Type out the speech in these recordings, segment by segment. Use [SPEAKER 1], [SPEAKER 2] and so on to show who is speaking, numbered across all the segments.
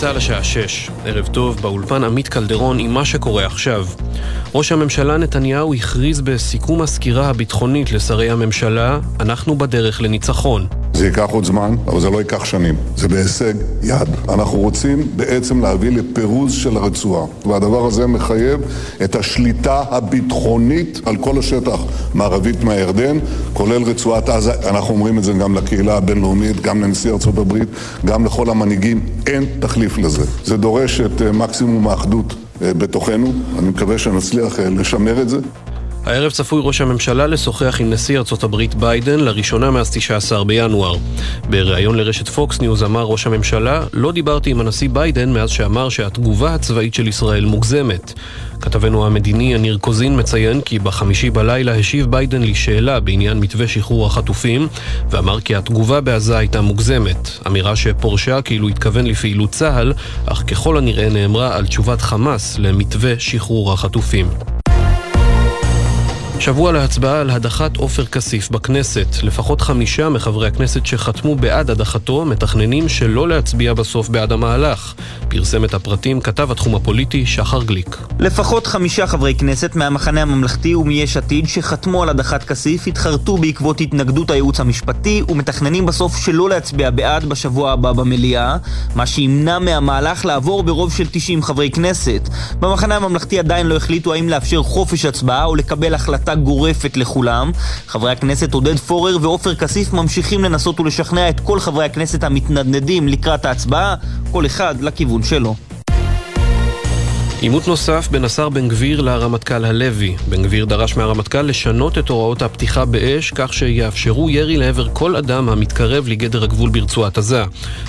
[SPEAKER 1] צה"ל השעה 6, ערב טוב, באולפן עמית קלדרון עם מה שקורה עכשיו. ראש הממשלה נתניהו הכריז בסיכום הסקירה הביטחונית לשרי הממשלה, אנחנו בדרך לניצחון.
[SPEAKER 2] זה ייקח עוד זמן, אבל זה לא ייקח שנים. זה בהישג יד. אנחנו רוצים בעצם להביא לפירוז של הרצועה, והדבר הזה מחייב את השליטה הביטחונית על כל השטח, מערבית מהירדן, כולל רצועת עזה. אנחנו אומרים את זה גם לקהילה הבינלאומית, גם לנשיא ארצות הברית, גם לכל המנהיגים. אין תחליף לזה. זה דורש את אה, מקסימום האחדות אה, בתוכנו. אני מקווה שנצליח אה, לשמר את זה.
[SPEAKER 1] הערב צפוי ראש הממשלה לשוחח עם נשיא ארצות הברית ביידן לראשונה מאז 19 בינואר. בריאיון לרשת פוקס ניוז אמר ראש הממשלה, לא דיברתי עם הנשיא ביידן מאז שאמר שהתגובה הצבאית של ישראל מוגזמת. כתבנו המדיני יניר קוזין מציין כי בחמישי בלילה השיב ביידן לשאלה בעניין מתווה שחרור החטופים, ואמר כי התגובה בעזה הייתה מוגזמת. אמירה שפורשה כאילו התכוון לפעילות צה"ל, אך ככל הנראה נאמרה על תשובת חמאס למתווה שחרור החטופים. שבוע להצבעה על הדחת עופר כסיף בכנסת. לפחות חמישה מחברי הכנסת שחתמו בעד הדחתו מתכננים שלא להצביע בסוף בעד המהלך. פרסם את הפרטים כתב התחום הפוליטי שחר גליק.
[SPEAKER 3] לפחות חמישה חברי כנסת מהמחנה הממלכתי ומיש עתיד שחתמו על הדחת כסיף התחרטו בעקבות התנגדות הייעוץ המשפטי ומתכננים בסוף שלא להצביע בעד בשבוע הבא במליאה, מה שימנע מהמהלך לעבור ברוב של 90 חברי כנסת. במחנה הממלכתי עדיין לא החליטו האם לאפשר חופש הצבעה או לקבל החלטה החלטה גורפת לכולם. חברי הכנסת עודד פורר ועופר כסיף ממשיכים לנסות ולשכנע את כל חברי הכנסת המתנדנדים לקראת ההצבעה, כל אחד לכיוון שלו.
[SPEAKER 1] עימות נוסף בין השר בן גביר לרמטכ"ל הלוי. בן גביר דרש מהרמטכ"ל לשנות את הוראות הפתיחה באש כך שיאפשרו ירי לעבר כל אדם המתקרב לגדר הגבול ברצועת עזה.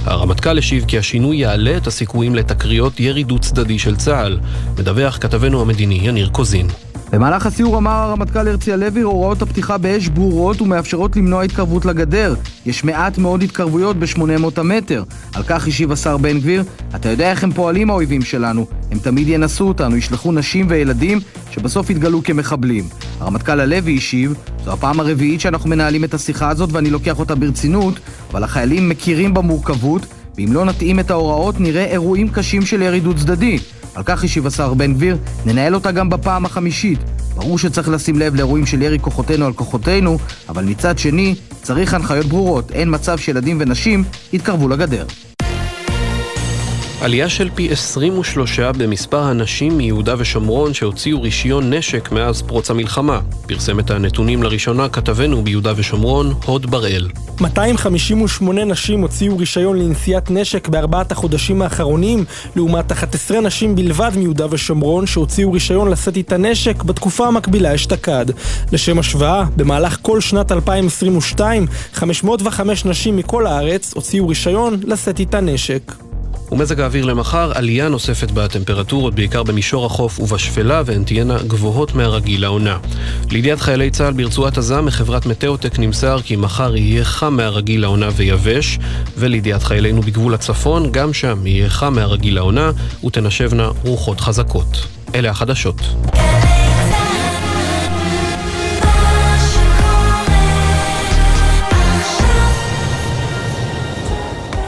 [SPEAKER 1] הרמטכ"ל השיב כי השינוי יעלה את הסיכויים לתקריות ירי דו צדדי של צה"ל. מדווח כתבנו המדיני יניר קוזין.
[SPEAKER 4] במהלך הסיור אמר הרמטכ"ל הרצי הלוי, הוראות הפתיחה באש ברורות ומאפשרות למנוע התקרבות לגדר. יש מעט מאוד התקרבויות ב-800 המטר. על כך השיב השר בן גביר, אתה יודע איך הם פועלים האויבים שלנו. הם תמיד ינסו אותנו, ישלחו נשים וילדים שבסוף יתגלו כמחבלים. הרמטכ"ל הלוי השיב, זו הפעם הרביעית שאנחנו מנהלים את השיחה הזאת ואני לוקח אותה ברצינות, אבל החיילים מכירים במורכבות, ואם לא נתאים את ההוראות נראה אירועים קשים של ירידות צדדי. על כך השיב השר בן גביר, ננהל אותה גם בפעם החמישית. ברור שצריך לשים לב לאירועים של ירי כוחותינו על כוחותינו, אבל מצד שני, צריך הנחיות ברורות, אין מצב שילדים ונשים יתקרבו לגדר.
[SPEAKER 1] עלייה של פי 23 במספר הנשים מיהודה ושומרון שהוציאו רישיון נשק מאז פרוץ המלחמה. פרסם את הנתונים לראשונה כתבנו ביהודה ושומרון, הוד בראל.
[SPEAKER 5] 258 נשים הוציאו רישיון לנשיאת נשק בארבעת החודשים האחרונים, לעומת 11 נשים בלבד מיהודה ושומרון שהוציאו רישיון לשאת איתה נשק בתקופה המקבילה אשתקד. לשם השוואה, במהלך כל שנת 2022, 505 נשים מכל הארץ הוציאו רישיון לשאת איתה נשק.
[SPEAKER 1] ומזג האוויר למחר, עלייה נוספת בטמפרטורות, בעיקר במישור החוף ובשפלה, והן תהיינה גבוהות מהרגיל לעונה. לידיעת חיילי צה"ל ברצועת עזה, מחברת מטאוטק נמסר כי מחר יהיה חם מהרגיל לעונה ויבש, ולידיעת חיילינו בגבול הצפון, גם שם יהיה חם מהרגיל לעונה, ותנשבנה רוחות חזקות. אלה החדשות.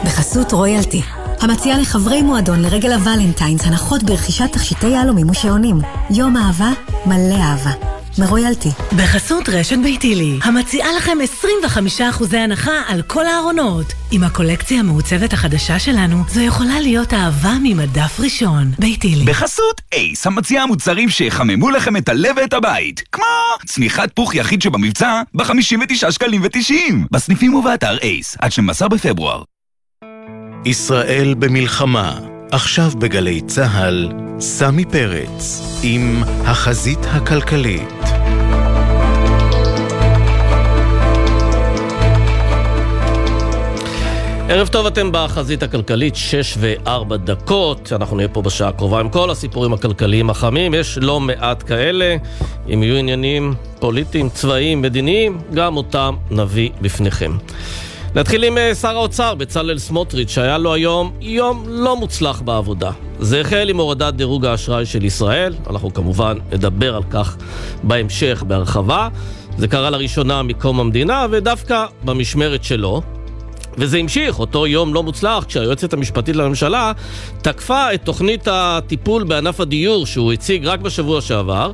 [SPEAKER 6] בחסות רויאלטי המציעה לחברי מועדון לרגל הוולנטיינס הנחות ברכישת תכשיטי יהלומים ושעונים. יום אהבה מלא אהבה. מרויאלטי.
[SPEAKER 7] בחסות רשת ביתילי, המציעה לכם 25% הנחה על כל הארונות. עם הקולקציה המעוצבת החדשה שלנו, זו יכולה להיות אהבה ממדף ראשון. ביתילי.
[SPEAKER 8] בחסות אייס, המציעה מוצרים שיחממו לכם את הלב ואת הבית. כמו צמיחת פוך יחיד שבמבצע ב-59 שקלים ו-90. בסניפים ובאתר אייס, עד 12 בפברואר.
[SPEAKER 9] ישראל במלחמה, עכשיו בגלי צה"ל, סמי פרץ, עם החזית הכלכלית.
[SPEAKER 10] ערב טוב, אתם בחזית הכלכלית, 6 ו-4 דקות. אנחנו נהיה פה בשעה הקרובה עם כל הסיפורים הכלכליים החמים. יש לא מעט כאלה. אם יהיו עניינים פוליטיים, צבאיים, מדיניים, גם אותם נביא בפניכם. נתחיל עם אה, שר האוצר בצלאל סמוטריץ', שהיה לו היום יום לא מוצלח בעבודה. זה החל עם הורדת דירוג האשראי של ישראל, אנחנו כמובן נדבר על כך בהמשך בהרחבה. זה קרה לראשונה מקום המדינה, ודווקא במשמרת שלו. וזה המשיך, אותו יום לא מוצלח, כשהיועצת המשפטית לממשלה תקפה את תוכנית הטיפול בענף הדיור שהוא הציג רק בשבוע שעבר,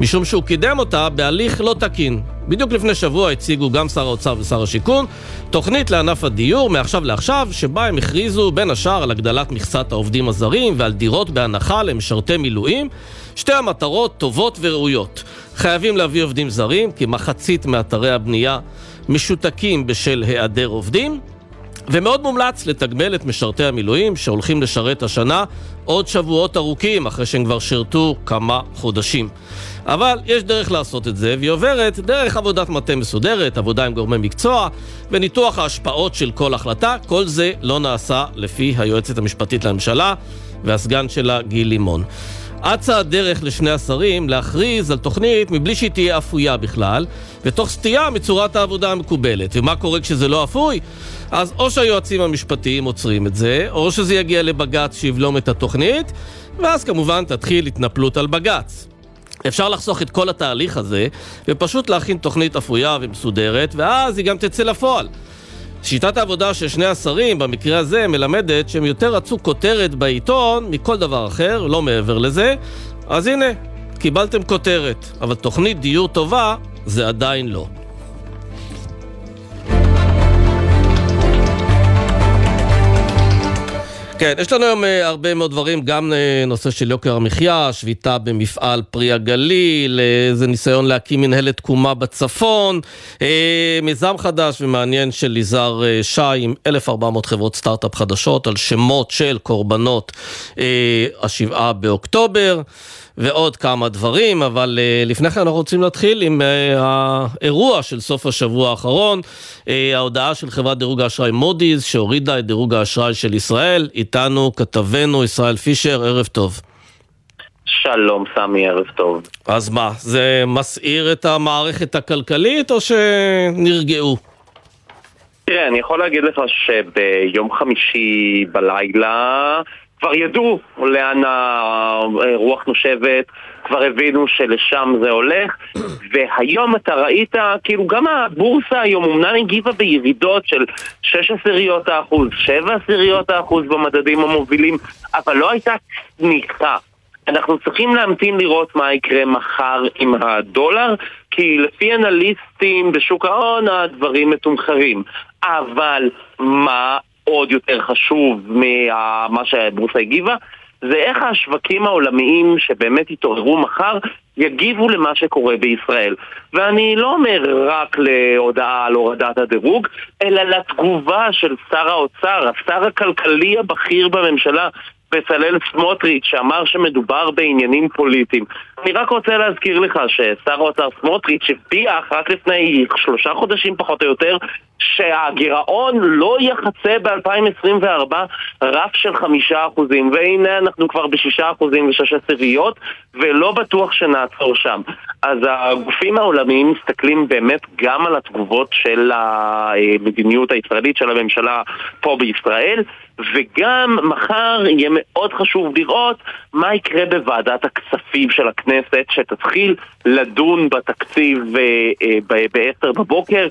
[SPEAKER 10] משום שהוא קידם אותה בהליך לא תקין. בדיוק לפני שבוע הציגו גם שר האוצר ושר השיכון תוכנית לענף הדיור מעכשיו לעכשיו, שבה הם הכריזו בין השאר על הגדלת מכסת העובדים הזרים ועל דירות בהנחה למשרתי מילואים. שתי המטרות טובות וראויות. חייבים להביא עובדים זרים, כי מחצית מאתרי הבנייה משותקים בשל היעדר עובדים. ומאוד מומלץ לתגמל את משרתי המילואים שהולכים לשרת השנה עוד שבועות ארוכים אחרי שהם כבר שירתו כמה חודשים. אבל יש דרך לעשות את זה, והיא עוברת דרך עבודת מטה מסודרת, עבודה עם גורמי מקצוע וניתוח ההשפעות של כל החלטה. כל זה לא נעשה לפי היועצת המשפטית לממשלה והסגן שלה גיל לימון. אצה הדרך לשני השרים להכריז על תוכנית מבלי שהיא תהיה אפויה בכלל, ותוך סטייה מצורת העבודה המקובלת. ומה קורה כשזה לא אפוי? אז או שהיועצים המשפטיים עוצרים את זה, או שזה יגיע לבג"ץ שיבלום את התוכנית, ואז כמובן תתחיל התנפלות על בג"ץ. אפשר לחסוך את כל התהליך הזה, ופשוט להכין תוכנית אפויה ומסודרת, ואז היא גם תצא לפועל. שיטת העבודה של שני השרים במקרה הזה מלמדת שהם יותר רצו כותרת בעיתון מכל דבר אחר, לא מעבר לזה. אז הנה, קיבלתם כותרת, אבל תוכנית דיור טובה זה עדיין לא. כן, יש לנו היום uh, הרבה מאוד דברים, גם uh, נושא של יוקר המחיה, שביתה במפעל פרי הגליל, איזה uh, ניסיון להקים מנהלת תקומה בצפון, מיזם חדש ומעניין של יזהר שי עם 1,400 חברות סטארט-אפ חדשות על שמות של קורבנות השבעה באוקטובר. ועוד כמה דברים, אבל uh, לפני כן אנחנו רוצים להתחיל עם uh, האירוע של סוף השבוע האחרון, uh, ההודעה של חברת דירוג האשראי מודי'ס, שהורידה את דירוג האשראי של ישראל. איתנו כתבנו ישראל פישר, ערב טוב.
[SPEAKER 11] שלום סמי, ערב טוב.
[SPEAKER 10] אז מה, זה מסעיר את המערכת הכלכלית או שנרגעו?
[SPEAKER 11] תראה, אני יכול להגיד לך שביום חמישי בלילה כבר ידעו לאן הרוח נושבת, כבר הבינו שלשם זה הולך, והיום אתה ראית, כאילו גם הבורסה היום אמנם הגיבה בירידות של 6 עשיריות האחוז, 7 עשיריות האחוז במדדים המובילים, אבל לא הייתה צניחה. אנחנו צריכים להמתין לראות מה יקרה מחר עם הדולר, כי לפי אנליסטים בשוק ההון הדברים מתומחרים. אבל מה עוד יותר חשוב ממה שהבורסה הגיבה, זה איך השווקים העולמיים שבאמת יתעוררו מחר יגיבו למה שקורה בישראל. ואני לא אומר רק להודעה על הורדת הדירוג, אלא לתגובה של שר האוצר, השר הכלכלי הבכיר בממשלה, בצלאל סמוטריץ', שאמר שמדובר בעניינים פוליטיים. אני רק רוצה להזכיר לך ששר האוצר סמוטריץ' הבטיח רק לפני שלושה חודשים פחות או יותר שהגירעון לא יחצה ב-2024 רף של חמישה אחוזים. והנה אנחנו כבר בשישה אחוזים ושש עשיריות ולא בטוח שנעצור שם. אז הגופים העולמיים מסתכלים באמת גם על התגובות של המדיניות הישראלית של הממשלה פה בישראל וגם מחר יהיה מאוד חשוב לראות מה יקרה בוועדת הכספים של הכנסת שתתחיל לדון בתקציב אה, אה, ב-10 בבוקר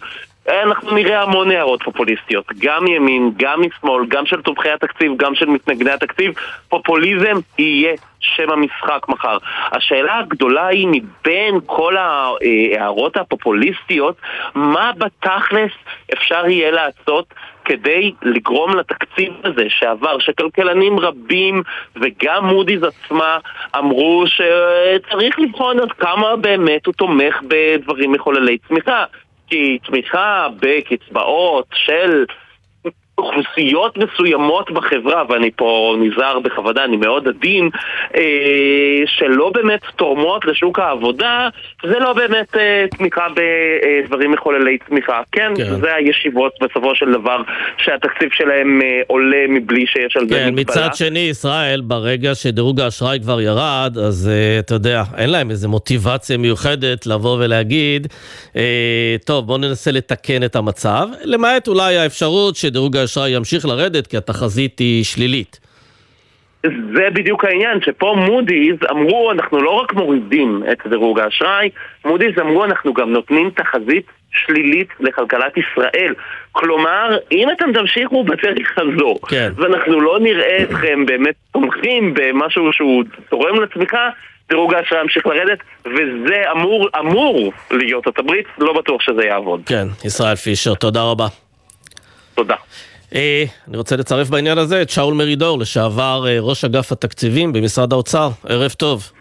[SPEAKER 11] אנחנו נראה המון הערות פופוליסטיות, גם ימין, גם משמאל, גם של תומכי התקציב, גם של מתנגדי התקציב. פופוליזם יהיה שם המשחק מחר. השאלה הגדולה היא מבין כל ההערות הפופוליסטיות, מה בתכלס אפשר יהיה לעשות כדי לגרום לתקציב הזה שעבר, שכלכלנים רבים וגם מודי'ס עצמה אמרו שצריך לבחון עד כמה באמת הוא תומך בדברים מחוללי צמיחה. כי תמיכה בקצבאות של אוכלוסיות מסוימות בחברה, ואני פה נזהר בכוונה, אני מאוד עדין, אה, שלא באמת תורמות לשוק העבודה, זה לא באמת אה, תמיכה בדברים מחוללי צמיחה. כן, כן, זה הישיבות בסופו של דבר, שהתקציב שלהם אה, עולה מבלי שיש על זה
[SPEAKER 10] כן, מגבלה. מצד שני, ישראל, ברגע שדירוג האשראי כבר ירד, אז אה, אתה יודע, אין להם איזה מוטיבציה מיוחדת לבוא ולהגיד, אה, טוב, בואו ננסה לתקן את המצב, למעט אולי האפשרות שדירוג האשראי ימשיך לרדת כי התחזית היא שלילית.
[SPEAKER 11] זה בדיוק העניין, שפה מודי'ס אמרו אנחנו לא רק מורידים את דירוג האשראי, מודי'ס אמרו אנחנו גם נותנים תחזית שלילית לכלכלת ישראל. כלומר, אם אתם תמשיכו בדרך הזו, כן. ואנחנו לא נראה אתכם באמת תומכים במשהו שהוא תורם לצמיחה, דירוג האשראי ימשיך לרדת, וזה אמור, אמור להיות התמריץ, לא בטוח שזה יעבוד.
[SPEAKER 10] כן, ישראל פישר, תודה רבה.
[SPEAKER 11] תודה.
[SPEAKER 10] אה, אני רוצה לצרף בעניין הזה את שאול מרידור, לשעבר אה, ראש אגף התקציבים במשרד האוצר. ערב טוב.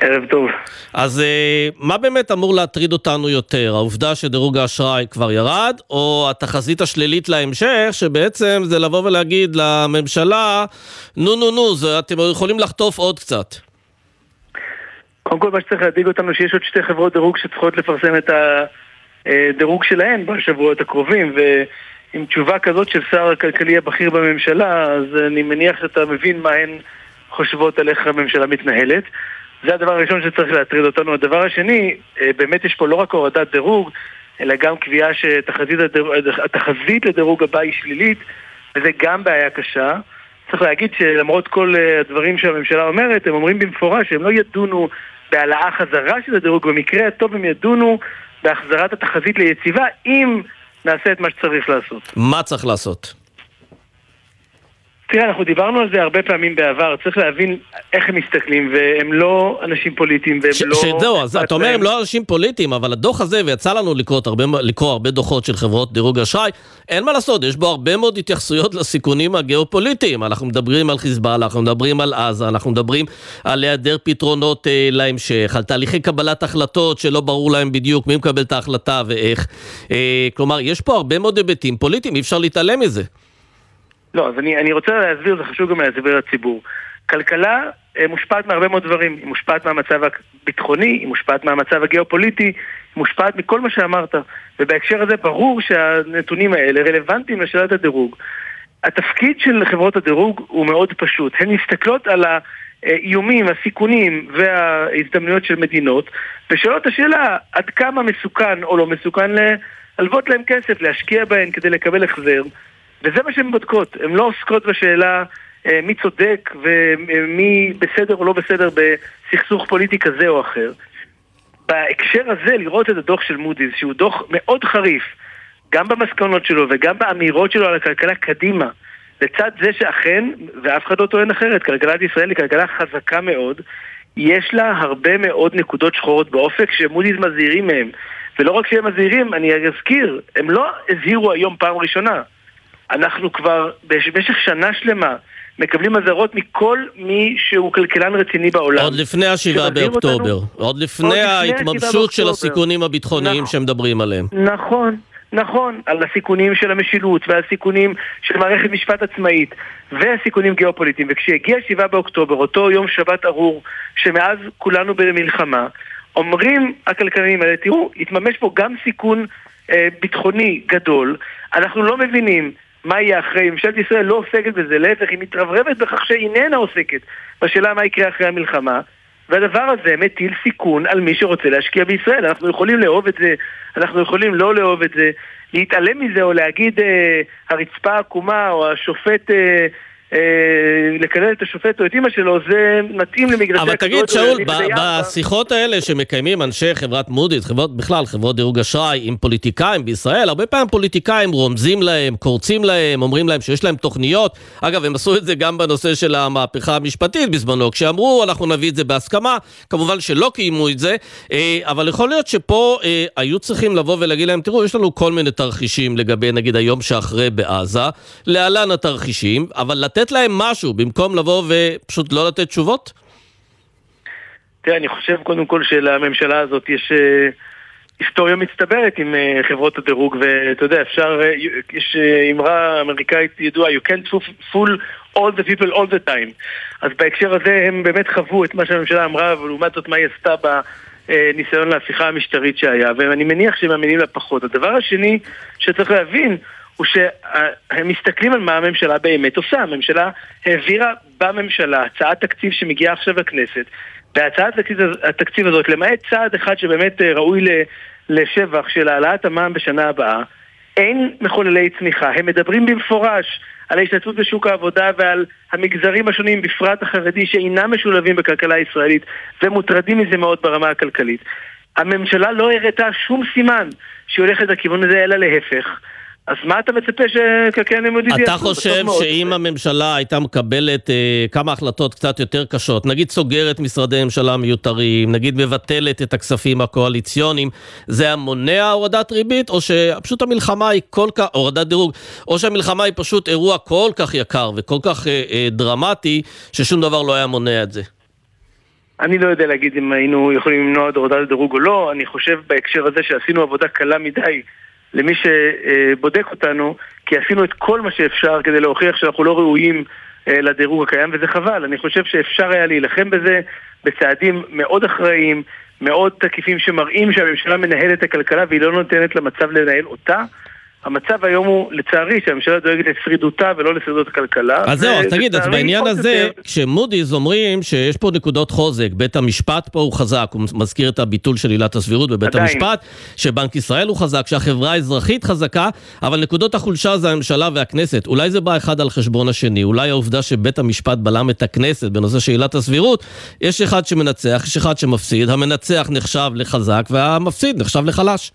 [SPEAKER 12] ערב טוב.
[SPEAKER 10] אז אה, מה באמת אמור להטריד אותנו יותר? העובדה שדירוג האשראי כבר ירד, או התחזית השלילית להמשך, שבעצם זה לבוא ולהגיד לממשלה, נו נו נו, זה, אתם יכולים לחטוף עוד קצת.
[SPEAKER 12] קודם כל מה שצריך להדאיג אותנו שיש עוד שתי חברות דירוג שצריכות לפרסם את הדירוג שלהן בשבועות הקרובים, ועם תשובה כזאת של שר הכלכלי הבכיר בממשלה, אז אני מניח שאתה מבין מה הן חושבות על איך הממשלה מתנהלת. זה הדבר הראשון שצריך להטריד אותנו. הדבר השני, אה, באמת יש פה לא רק הורדת דירוג, אלא גם קביעה שהתחזית לדירוג הבא היא שלילית, וזה גם בעיה קשה. צריך להגיד שלמרות כל אה, הדברים שהממשלה אומרת, הם אומרים במפורש שהם לא ידונו בהעלאה חזרה של הדירוג, במקרה הטוב הם ידונו בהחזרת התחזית ליציבה, אם נעשה את מה שצריך לעשות.
[SPEAKER 10] מה צריך לעשות?
[SPEAKER 12] תראה, אנחנו דיברנו על זה הרבה פעמים בעבר, צריך להבין איך הם מסתכלים, והם לא אנשים פוליטיים, והם ש- לא...
[SPEAKER 10] שזהו, אז אתה אומר הם לא אנשים פוליטיים, אבל הדוח הזה, ויצא לנו לקרוא הרבה, לקרוא הרבה דוחות של חברות דירוג אשראי, אין מה לעשות, יש בו הרבה מאוד התייחסויות לסיכונים הגיאופוליטיים. אנחנו מדברים על חיזבאללה, אנחנו מדברים על עזה, אנחנו מדברים על היעדר פתרונות אה, להמשך, על תהליכי קבלת החלטות שלא ברור להם בדיוק מי מקבל את ההחלטה ואיך. אה, כלומר, יש פה הרבה מאוד היבטים פוליטיים, אי אפשר להתעלם מזה.
[SPEAKER 12] לא, אז אני, אני רוצה להסביר, זה חשוב גם להסביר לציבור. כלכלה אה, מושפעת מהרבה מאוד דברים. היא מושפעת מהמצב הביטחוני, היא מושפעת מהמצב הגיאופוליטי, היא מושפעת מכל מה שאמרת. ובהקשר הזה ברור שהנתונים האלה רלוונטיים לשאלת הדירוג. התפקיד של חברות הדירוג הוא מאוד פשוט. הן מסתכלות על האיומים, הסיכונים וההזדמנויות של מדינות, ושואלות את השאלה עד כמה מסוכן או לא מסוכן להלוות להם כסף, להשקיע בהן כדי לקבל החזר. וזה מה שהן בודקות, הן לא עוסקות בשאלה אה, מי צודק ומי בסדר או לא בסדר בסכסוך פוליטי כזה או אחר. בהקשר הזה לראות את הדוח של מודי'ס, שהוא דוח מאוד חריף, גם במסקנות שלו וגם באמירות שלו על הכלכלה קדימה, לצד זה שאכן, ואף אחד לא טוען אחרת, כלכלת ישראל היא כלכלה חזקה מאוד, יש לה הרבה מאוד נקודות שחורות באופק שמודי'ס מזהירים מהם. ולא רק שהם מזהירים, אני אזכיר, הם לא הזהירו היום פעם ראשונה. אנחנו כבר במשך שנה שלמה מקבלים אזהרות מכל מי שהוא כלכלן רציני בעולם.
[SPEAKER 10] עוד לפני השבעה באוקטובר. אותנו, עוד לפני ההתממשות של הסיכונים הביטחוניים נכון, שמדברים עליהם.
[SPEAKER 12] נכון, נכון, על הסיכונים של המשילות והסיכונים של מערכת משפט עצמאית והסיכונים גיאופוליטיים. וכשהגיע שבעה באוקטובר, אותו יום שבת ארור, שמאז כולנו במלחמה, אומרים הכלכלנים האלה, תראו, התממש פה גם סיכון אה, ביטחוני גדול, אנחנו לא מבינים מה יהיה אחרי, ממשלת ישראל לא עוסקת בזה, להפך, היא מתרברבת בכך שאיננה עוסקת. בשאלה מה יקרה אחרי המלחמה, והדבר הזה מטיל סיכון על מי שרוצה להשקיע בישראל. אנחנו יכולים לאהוב את זה, אנחנו יכולים לא לאהוב את זה, להתעלם מזה או להגיד אה, הרצפה עקומה או השופט אה, לקלל את השופט או את אימא שלו, זה מתאים למגרשי
[SPEAKER 10] אבל תגיד, שאול, בשיחות האלה שמקיימים אנשי חברת מודי'ס, חברות בכלל, חברות דירוג אשראי, עם פוליטיקאים בישראל, הרבה פעמים פוליטיקאים רומזים להם, קורצים להם, אומרים להם שיש להם תוכניות. אגב, הם עשו את זה גם בנושא של המהפכה המשפטית בזמנו, כשאמרו, אנחנו נביא את זה בהסכמה, כמובן שלא קיימו את זה, אה, אבל יכול להיות שפה אה, היו צריכים לבוא ולהגיד להם, תראו, יש לנו כל מיני תרחישים לגבי, נגיד, היום שאחרי בעזה, להלן התרחישים, אבל לתת לתת להם משהו, במקום לבוא ופשוט לא לתת תשובות?
[SPEAKER 12] תראה, אני חושב קודם כל שלממשלה הזאת יש אה, היסטוריה מצטברת עם אה, חברות הדירוג, ואתה יודע, אפשר, אה, יש אמרה אמריקאית ידועה, you can't fool all the people all the time. אז בהקשר הזה הם באמת חוו את מה שהממשלה אמרה, ולעומת זאת מה היא עשתה בניסיון להפיכה המשטרית שהיה, ואני מניח שהם מאמינים לה פחות. הדבר השני שצריך להבין הוא שהם מסתכלים על מה הממשלה באמת עושה. הממשלה העבירה בממשלה הצעת תקציב שמגיעה עכשיו לכנסת, והצעת התקציב, הזאת, למעט צעד אחד שבאמת אה, ראוי לשבח של העלאת המע"מ בשנה הבאה, אין מחוללי צמיחה. הם מדברים במפורש על ההשתתפות בשוק העבודה ועל המגזרים השונים, בפרט החרדי, שאינם משולבים בכלכלה הישראלית ומוטרדים מזה מאוד ברמה הכלכלית. הממשלה לא הראתה שום סימן שהיא הולכת לכיוון הזה, אלא להפך. אז מה אתה מצפה שכלכלנים לימודי
[SPEAKER 10] אתה חושב שאם הממשלה הייתה מקבלת אה, כמה החלטות קצת יותר קשות, נגיד סוגרת משרדי ממשלה מיותרים, נגיד מבטלת את הכספים הקואליציוניים, זה היה מונע הורדת ריבית, או שפשוט המלחמה היא כל כך, הורדת דירוג, או שהמלחמה היא פשוט אירוע כל כך יקר וכל כך אה, אה, דרמטי, ששום דבר לא היה מונע את זה?
[SPEAKER 12] אני לא יודע להגיד אם היינו יכולים למנוע את הורדת הדירוג או לא, אני חושב בהקשר הזה שעשינו עבודה קלה מדי למי שבודק אותנו, כי עשינו את כל מה שאפשר כדי להוכיח שאנחנו לא ראויים אה, לדירוג הקיים, וזה חבל. אני חושב שאפשר היה להילחם בזה בצעדים מאוד אחראיים, מאוד תקיפים שמראים שהממשלה מנהלת את הכלכלה והיא לא נותנת למצב לנהל אותה. המצב היום הוא, לצערי, שהממשלה דואגת לשרידותה ולא לשרידות הכלכלה.
[SPEAKER 10] אז זהו, אז תגיד, אז בעניין הזה, כשמודי'ס אומרים שיש פה נקודות חוזק, בית המשפט פה הוא חזק, הוא מזכיר את הביטול של עילת הסבירות בבית עדיין. המשפט, שבנק ישראל הוא חזק, שהחברה האזרחית חזקה, אבל נקודות החולשה זה הממשלה והכנסת. אולי זה בא אחד על חשבון השני, אולי העובדה שבית המשפט בלם את הכנסת בנושא של עילת הסבירות, יש אחד שמנצח, יש אחד שמפסיד, המנצח נחשב לחזק והמפסיד נחשב לחלש.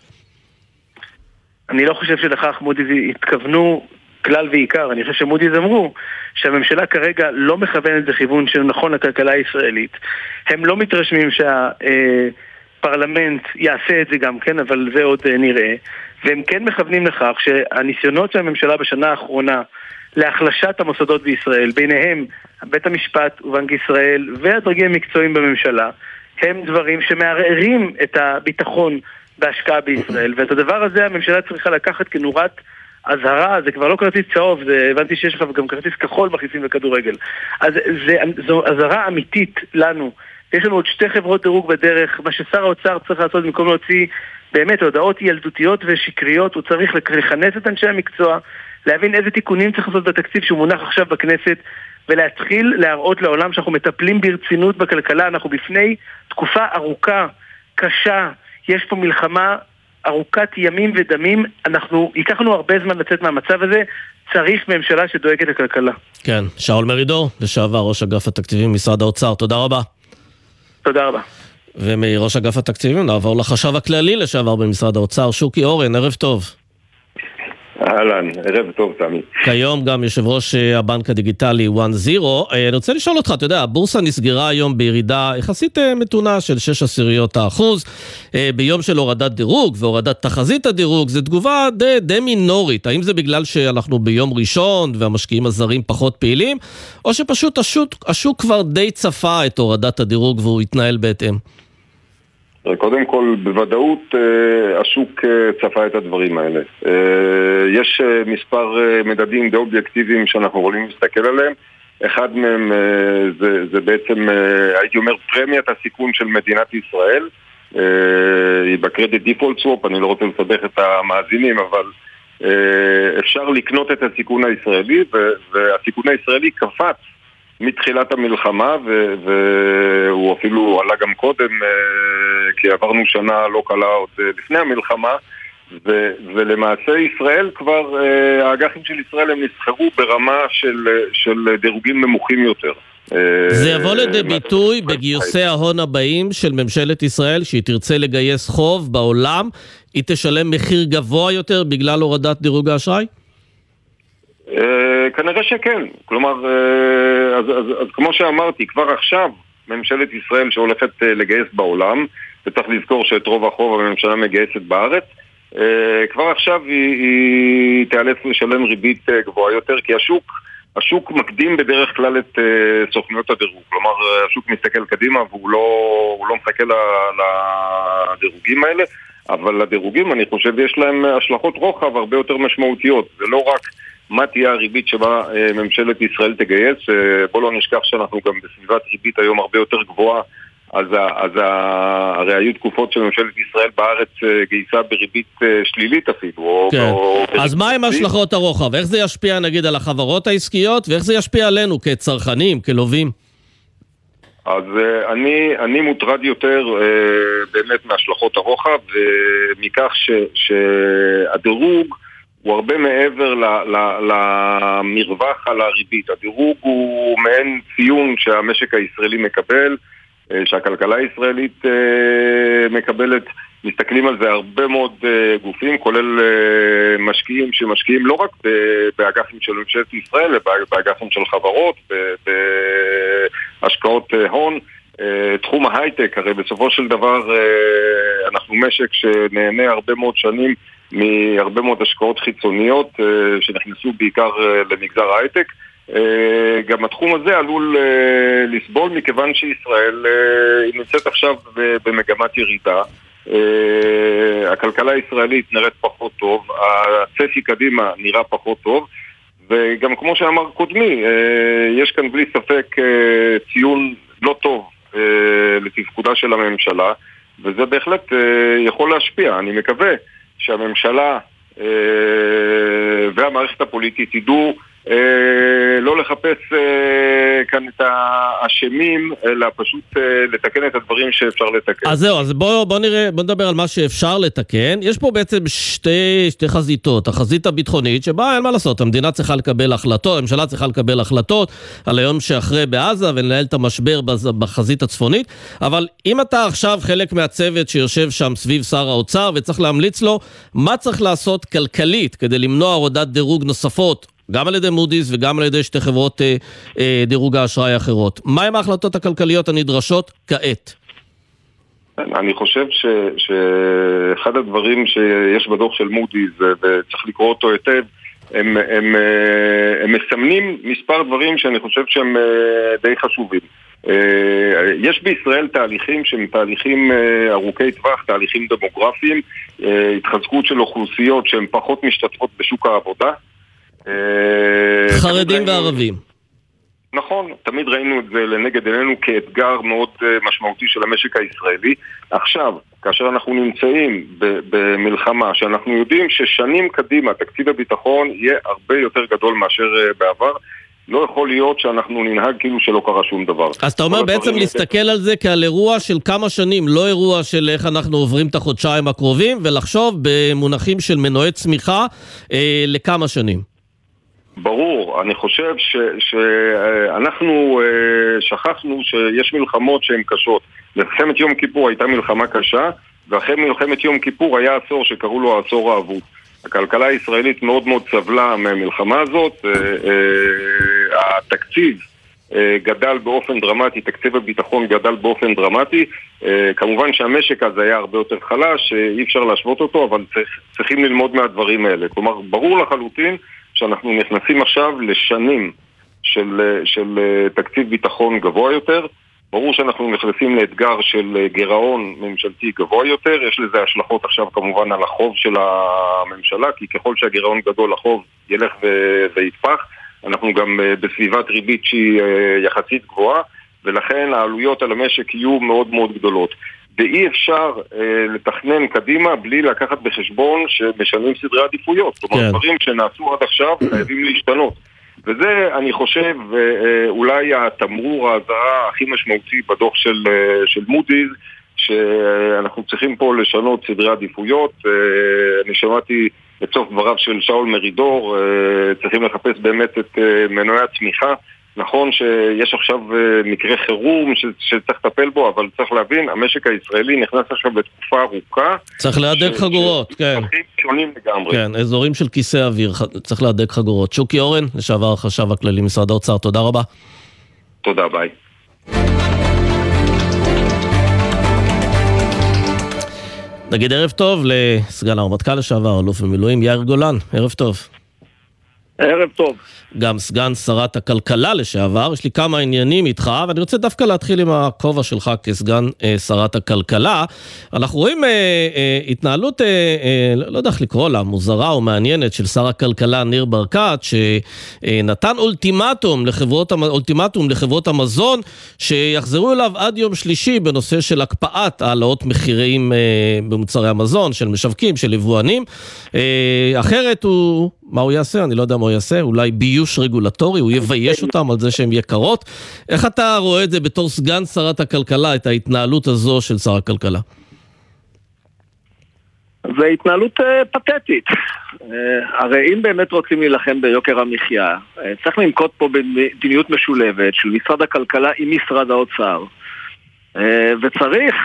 [SPEAKER 12] אני לא חושב שלכך מודי'ס התכוונו כלל ועיקר. אני חושב שמודי'ס אמרו שהממשלה כרגע לא מכוונת בכיוון שנכון לכלכלה הישראלית. הם לא מתרשמים שהפרלמנט יעשה את זה גם כן, אבל זה עוד אה, נראה. והם כן מכוונים לכך שהניסיונות של הממשלה בשנה האחרונה להחלשת המוסדות בישראל, ביניהם בית המשפט ובנק ישראל והדרגים המקצועיים בממשלה, הם דברים שמערערים את הביטחון בהשקעה בישראל, ואת הדבר הזה הממשלה צריכה לקחת כנורת אזהרה, זה כבר לא כרטיס צהוב, זה, הבנתי שיש לך גם כרטיס כחול מכניסים לכדורגל. אז זה, זו אזהרה אמיתית לנו. יש לנו עוד שתי חברות דירוג בדרך, מה ששר האוצר צריך לעשות במקום להוציא באמת הודעות ילדותיות ושקריות, הוא צריך לכנס את אנשי המקצוע, להבין איזה תיקונים צריך לעשות בתקציב שהוא מונח עכשיו בכנסת, ולהתחיל להראות לעולם שאנחנו מטפלים ברצינות בכלכלה, אנחנו בפני תקופה ארוכה, קשה, יש פה מלחמה ארוכת ימים ודמים, אנחנו, ייקח לנו הרבה זמן לצאת מהמצב הזה, צריך ממשלה שדואגת לכלכלה.
[SPEAKER 10] כן, שאול מרידור, לשעבר ראש אגף התקציבים במשרד האוצר, תודה רבה.
[SPEAKER 12] תודה רבה.
[SPEAKER 10] ומראש אגף התקציבים נעבור לחשב הכללי לשעבר במשרד האוצר, שוקי אורן, ערב טוב.
[SPEAKER 13] אהלן, ערב טוב תמי.
[SPEAKER 10] כיום גם יושב ראש אה, הבנק הדיגיטלי 1-0. אה, אני רוצה לשאול אותך, אתה יודע, הבורסה נסגרה היום בירידה יחסית אה, מתונה של 6 עשיריות האחוז. ביום של הורדת דירוג והורדת תחזית הדירוג, זו תגובה די, די מינורית. האם זה בגלל שאנחנו ביום ראשון והמשקיעים הזרים פחות פעילים, או שפשוט השוק, השוק כבר די צפה את הורדת הדירוג והוא התנהל בהתאם?
[SPEAKER 13] קודם כל, בוודאות אה, השוק אה, צפה את הדברים האלה. אה, יש מספר מדדים די אובייקטיביים שאנחנו יכולים להסתכל עליהם. אחד מהם זה, זה בעצם, הייתי אומר, פרמיית הסיכון של מדינת ישראל. היא בקרדיט דיפולט סוופ, אני לא רוצה לסבך את המאזינים, אבל אפשר לקנות את הסיכון הישראלי, והסיכון הישראלי קפץ מתחילת המלחמה, והוא אפילו עלה גם קודם, אה, כי עברנו שנה לא קלה עוד אה, לפני המלחמה, ו- ולמעשה ישראל כבר, אה, האג"חים של ישראל הם נסחרו ברמה של, של דירוגים נמוכים יותר.
[SPEAKER 10] זה יבוא לידי ביטוי בגיוסי ההון הבאים של ממשלת ישראל, שהיא תרצה לגייס חוב בעולם, היא תשלם מחיר גבוה יותר בגלל הורדת דירוג האשראי?
[SPEAKER 13] אה, כנראה שכן. כלומר, אה, אז, אז, אז כמו שאמרתי, כבר עכשיו ממשלת ישראל שהולכת אה, לגייס בעולם, וצריך לזכור שאת רוב החוב הממשלה מגייסת בארץ, כבר עכשיו היא, היא תיאלץ לשלם ריבית גבוהה יותר, כי השוק, השוק מקדים בדרך כלל את סוכנויות הדירוג. כלומר, השוק מסתכל קדימה והוא לא, לא מחכה לדירוגים האלה, אבל לדירוגים, אני חושב, יש להם השלכות רוחב הרבה יותר משמעותיות. זה לא רק... מה תהיה הריבית שבה אה, ממשלת ישראל תגייס. אה, בוא לא נשכח שאנחנו גם בסביבת ריבית היום הרבה יותר גבוהה אז, אז הרי היו תקופות שממשלת ישראל בארץ אה, גייסה בריבית שלילית אפילו.
[SPEAKER 10] כן. או, או אז מה עם השלכות הרוחב? איך זה ישפיע נגיד על החברות העסקיות ואיך זה ישפיע עלינו כצרכנים, כלווים?
[SPEAKER 13] אז uh, אני, אני מוטרד יותר uh, באמת מהשלכות הרוחב ומכך שהדירוג הוא הרבה מעבר למרווח על הריבית. הדירוג הוא מעין ציון שהמשק הישראלי מקבל, אה, שהכלכלה הישראלית אה, מקבלת. מסתכלים על זה הרבה מאוד uh, גופים, כולל משקיעים שמשקיעים לא רק באג"חים של ממשלת ישראל, אלא באג"חים של חברות, בהשקעות הון. תחום ההייטק, הרי בסופו של דבר אנחנו משק שנהנה הרבה מאוד שנים מהרבה מאוד השקעות חיצוניות uh, שנכנסו בעיקר uh, למגזר ההייטק. Uh, גם התחום הזה עלול לסבול מכיוון שישראל נמצאת עכשיו במגמת ירידה. הכלכלה הישראלית נראית פחות טוב, הצפי קדימה נראה פחות טוב, וגם כמו שאמר קודמי, יש כאן בלי ספק ציון לא טוב לתפקודה של הממשלה, וזה בהחלט יכול להשפיע. אני מקווה שהממשלה uh, והמערכת הפוליטית ידעו אה, לא לחפש אה, כאן את האשמים, אלא פשוט אה, לתקן את הדברים שאפשר לתקן.
[SPEAKER 10] אז זהו, אז בואו בוא נראה, בוא נדבר על מה שאפשר לתקן. יש פה בעצם שתי, שתי חזיתות. החזית הביטחונית, שבה אין מה לעשות, המדינה צריכה לקבל החלטות, הממשלה צריכה לקבל החלטות על היום שאחרי בעזה ולנהל את המשבר בחזית הצפונית, אבל אם אתה עכשיו חלק מהצוות שיושב שם סביב שר האוצר וצריך להמליץ לו מה צריך לעשות כלכלית כדי למנוע הורדת דירוג נוספות גם על ידי מודי'ס וגם על ידי שתי חברות אה, אה, דירוג האשראי האחרות. מהם ההחלטות הכלכליות הנדרשות כעת?
[SPEAKER 13] אני חושב ש, שאחד הדברים שיש בדוח של מודי'ס, וצריך לקרוא אותו היטב, הם, הם, אה, הם מסמנים מספר דברים שאני חושב שהם אה, די חשובים. אה, יש בישראל תהליכים שהם תהליכים ארוכי טווח, תהליכים דמוגרפיים, התחזקות של אוכלוסיות שהן פחות משתתפות בשוק העבודה.
[SPEAKER 10] אה, חרדים וערבים.
[SPEAKER 13] נכון, תמיד ראינו את זה לנגד עינינו כאתגר מאוד אה, משמעותי של המשק הישראלי. עכשיו, כאשר אנחנו נמצאים במלחמה, שאנחנו יודעים ששנים קדימה תקציב הביטחון יהיה הרבה יותר גדול מאשר אה, בעבר, לא יכול להיות שאנחנו ננהג כאילו שלא קרה שום דבר.
[SPEAKER 10] אז אתה אומר בעצם להסתכל על זה כעל אירוע של כמה שנים, לא אירוע של איך אנחנו עוברים את החודשיים הקרובים, ולחשוב במונחים של מנועי צמיחה אה, לכמה שנים.
[SPEAKER 13] ברור, אני חושב שאנחנו אה, שכחנו שיש מלחמות שהן קשות. מלחמת יום כיפור הייתה מלחמה קשה, ואחרי מלחמת יום כיפור היה עשור שקראו לו העשור האבוד. הכלכלה הישראלית מאוד מאוד סבלה מהמלחמה הזאת, אה, אה, התקציב גדל באופן דרמטי, תקציב הביטחון גדל באופן דרמטי. כמובן שהמשק אז היה הרבה יותר חלש, אי אפשר להשוות אותו, אבל צריכים ללמוד מהדברים האלה. כלומר, ברור לחלוטין שאנחנו נכנסים עכשיו לשנים של, של אה, תקציב ביטחון גבוה יותר. ברור שאנחנו נכנסים לאתגר של אה, גירעון ממשלתי גבוה יותר, יש לזה השלכות עכשיו כמובן על החוב של הממשלה, כי ככל שהגירעון גדול החוב ילך ויתפח. אנחנו גם אה, בסביבת ריבית שהיא יחסית גבוהה, ולכן העלויות על המשק יהיו מאוד מאוד גדולות. ואי אפשר אה, לתכנן קדימה בלי לקחת בחשבון שמשנים סדרי עדיפויות. כלומר, כן. דברים שנעשו עד עכשיו חייבים להשתנות. וזה, אני חושב, אה, אה, אולי התמרור האזהרה הכי משמעותי בדוח של, אה, של מודי'ס, שאנחנו צריכים פה לשנות סדרי עדיפויות. אה, אני שמעתי את סוף דבריו של שאול מרידור, אה, צריכים לחפש באמת את אה, מנועי הצמיחה. נכון שיש עכשיו אה, מקרה חירום שצריך לטפל בו, אבל צריך להבין, המשק הישראלי נכנס עכשיו לתקופה ארוכה.
[SPEAKER 10] צריך להדק חגורות, כן.
[SPEAKER 13] שונים לגמרי.
[SPEAKER 10] כן, אזורים של כיסא אוויר, צריך להדק חגורות. שוקי אורן, לשעבר החשב הכללי משרד האוצר, תודה רבה.
[SPEAKER 13] תודה, ביי.
[SPEAKER 10] נגיד ערב טוב לסגן הרמטכ"ל לשעבר, אלוף במילואים יאיר גולן, ערב טוב.
[SPEAKER 14] ערב טוב.
[SPEAKER 10] גם סגן שרת הכלכלה לשעבר, יש לי כמה עניינים איתך, ואני רוצה דווקא להתחיל עם הכובע שלך כסגן אה, שרת הכלכלה. אנחנו רואים אה, אה, התנהלות, אה, אה, לא יודע איך לקרוא לה, מוזרה או מעניינת, של שר הכלכלה ניר ברקת, שנתן אולטימטום לחברות, אולטימטום לחברות המזון, שיחזרו אליו עד יום שלישי בנושא של הקפאת העלאות מחירים אה, במוצרי המזון, של משווקים, של יבואנים. אה, אחרת הוא, מה הוא יעשה? אני לא יודע מה הוא יעשה, אולי ביוש. איוש רגולטורי, הוא יבייש אותם על זה שהן יקרות. איך אתה רואה את זה בתור סגן שרת הכלכלה, את ההתנהלות הזו של שר הכלכלה?
[SPEAKER 14] זה התנהלות uh, פתטית. Uh, הרי אם באמת רוצים להילחם ביוקר המחיה, uh, צריך לנקוט פה במדיניות משולבת של משרד הכלכלה עם משרד האוצר. וצריך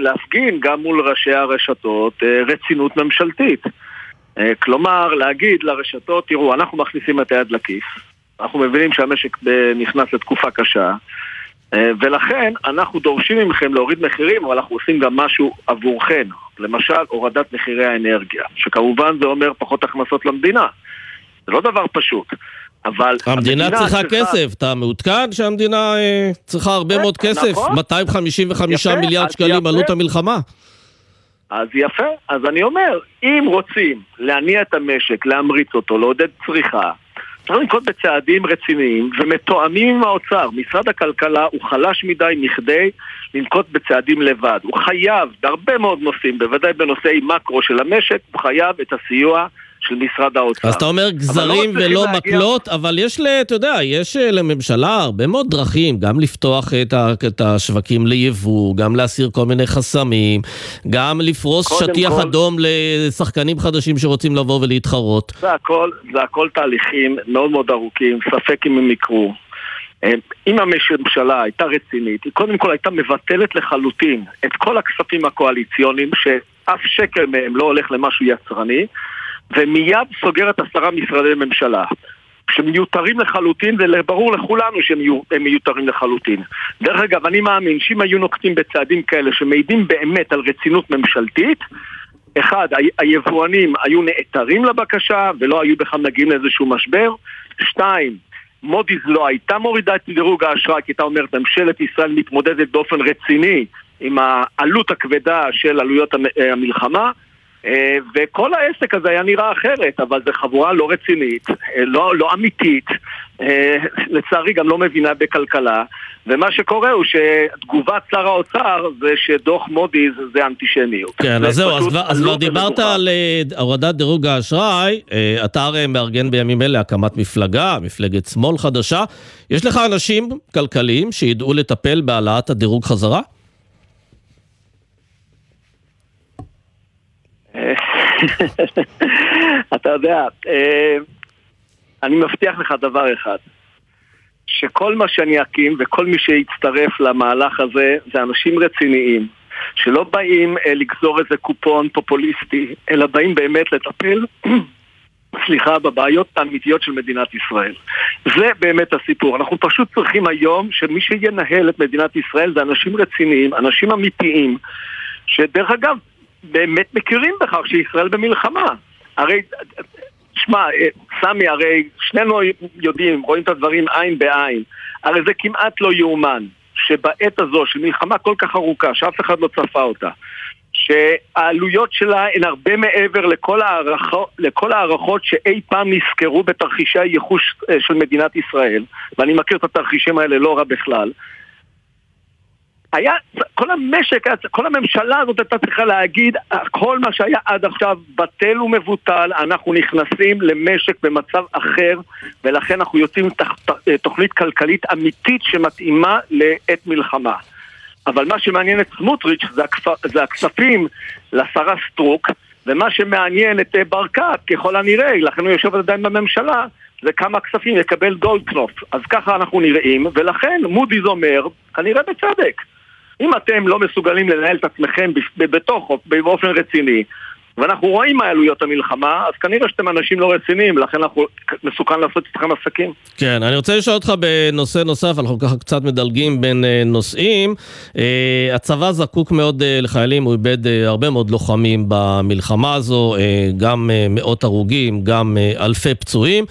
[SPEAKER 14] להפגין גם מול ראשי הרשתות רצינות ממשלתית. Uh, כלומר, להגיד לרשתות, תראו, אנחנו מכניסים את היד לכיס, אנחנו מבינים שהמשק נכנס לתקופה קשה, אה, ולכן אנחנו דורשים מכם להוריד מחירים, אבל אנחנו עושים גם משהו עבורכם. למשל, הורדת מחירי האנרגיה, שכמובן זה אומר פחות הכנסות למדינה. זה לא דבר פשוט. אבל
[SPEAKER 10] המדינה, המדינה צריכה כסף, אתה מעודכן שהמדינה אה, צריכה הרבה מאוד אה, כסף? נכון. 255 יפה, מיליארד שקלים יפה. עלות המלחמה.
[SPEAKER 14] אז יפה, אז אני אומר, אם רוצים להניע את המשק, להמריץ אותו, לעודד צריכה, צריך לנקוט בצעדים רציניים ומתואמים עם האוצר. משרד הכלכלה הוא חלש מדי מכדי לנקוט בצעדים לבד. הוא חייב, בהרבה מאוד נושאים, בוודאי בנושאי מקרו של המשק, הוא חייב את הסיוע של משרד האוצר.
[SPEAKER 10] אז אתה אומר לא גזרים לא ולא להגיע... מקלות, אבל יש, אתה יודע, יש אה, לממשלה הרבה מאוד דרכים, גם לפתוח את, ה, את השווקים ליבוא, גם להסיר כל מיני חסמים, גם לפרוס שטיח כל... אדום לשחקנים חדשים שרוצים לבוא ולהתחרות.
[SPEAKER 14] זה הכל, זה הכל תהליכים מאוד מאוד ארוכים, ספק אם הם יקרו. אה, אם הממשלה הייתה רצינית, היא קודם כל הייתה מבטלת לחלוטין את כל הכספים הקואליציוניים, שאף שקל מהם לא הולך למשהו יצרני, ומיד סוגרת עשרה משרדי ממשלה. שמיותרים לחלוטין, וברור לכולנו שהם מיותרים לחלוטין. דרך אגב, אני מאמין שאם היו נוקטים בצעדים כאלה שמעידים באמת על רצינות ממשלתית, אחד, היבואנים היו נעתרים לבקשה ולא היו בכלל מגיעים לאיזשהו משבר. שתיים, מודי'ס לא הייתה מורידה את דירוג האשראי, כי הייתה אומרת, ממשלת ישראל מתמודדת באופן רציני עם העלות הכבדה של עלויות המלחמה. אה, וכל העסק הזה היה נראה אחרת, אבל זו חבורה לא רצינית, אה, לא, לא אמיתית, אה, לצערי גם לא מבינה בכלכלה, ומה שקורה הוא שתגובת שר האוצר זה שדוח מודי'ס זה אנטישמיות.
[SPEAKER 10] כן, אז זהו, אז כבר דיברת על הורדת דירוג האשראי, אתה הרי מארגן בימים אלה הקמת מפלגה, מפלגת שמאל חדשה, יש לך אנשים כלכליים שידעו לטפל בהעלאת הדירוג חזרה?
[SPEAKER 14] אתה יודע, אה, אני מבטיח לך דבר אחד, שכל מה שאני אקים וכל מי שיצטרף למהלך הזה זה אנשים רציניים, שלא באים אה, לגזור איזה קופון פופוליסטי, אלא באים באמת לטפל סליחה, בבעיות האמיתיות של מדינת ישראל. זה באמת הסיפור. אנחנו פשוט צריכים היום שמי שינהל את מדינת ישראל זה אנשים רציניים, אנשים אמיתיים, שדרך אגב, באמת מכירים בכך שישראל במלחמה. הרי, שמע, סמי, הרי שנינו יודעים, רואים את הדברים עין בעין. הרי זה כמעט לא יאומן שבעת הזו של מלחמה כל כך ארוכה, שאף אחד לא צפה אותה, שהעלויות שלה הן הרבה מעבר לכל, הערכות, לכל הערכות שאי פעם נזכרו בתרחישי הייחוש אה, של מדינת ישראל, ואני מכיר את התרחישים האלה לא רע בכלל, היה, כל המשק, כל הממשלה הזאת הייתה צריכה להגיד כל מה שהיה עד עכשיו בטל ומבוטל, אנחנו נכנסים למשק במצב אחר ולכן אנחנו יוצאים עם תוכנית כלכלית אמיתית שמתאימה לעת מלחמה. אבל מה שמעניין את סמוטריץ' זה, הכפ... זה הכספים לשרה סטרוק ומה שמעניין את ברקת ככל הנראה, לכן הוא יושב עדיין בממשלה זה כמה כספים יקבל גולדקנופ. אז ככה אנחנו נראים, ולכן מודי'ס אומר, כנראה בצדק, אם אתם לא מסוגלים לנהל את עצמכם בתוכו באופן רציני, ואנחנו רואים מה עלויות המלחמה, אז כנראה שאתם אנשים לא רציניים, לכן אנחנו מסוכן לעשות איתכם עסקים.
[SPEAKER 10] כן, אני רוצה לשאול אותך בנושא נוסף, אנחנו ככה קצת מדלגים בין uh, נושאים. Uh, הצבא זקוק מאוד uh, לחיילים, הוא איבד הרבה מאוד לוחמים במלחמה הזו, גם מאות הרוגים, גם אלפי פצועים,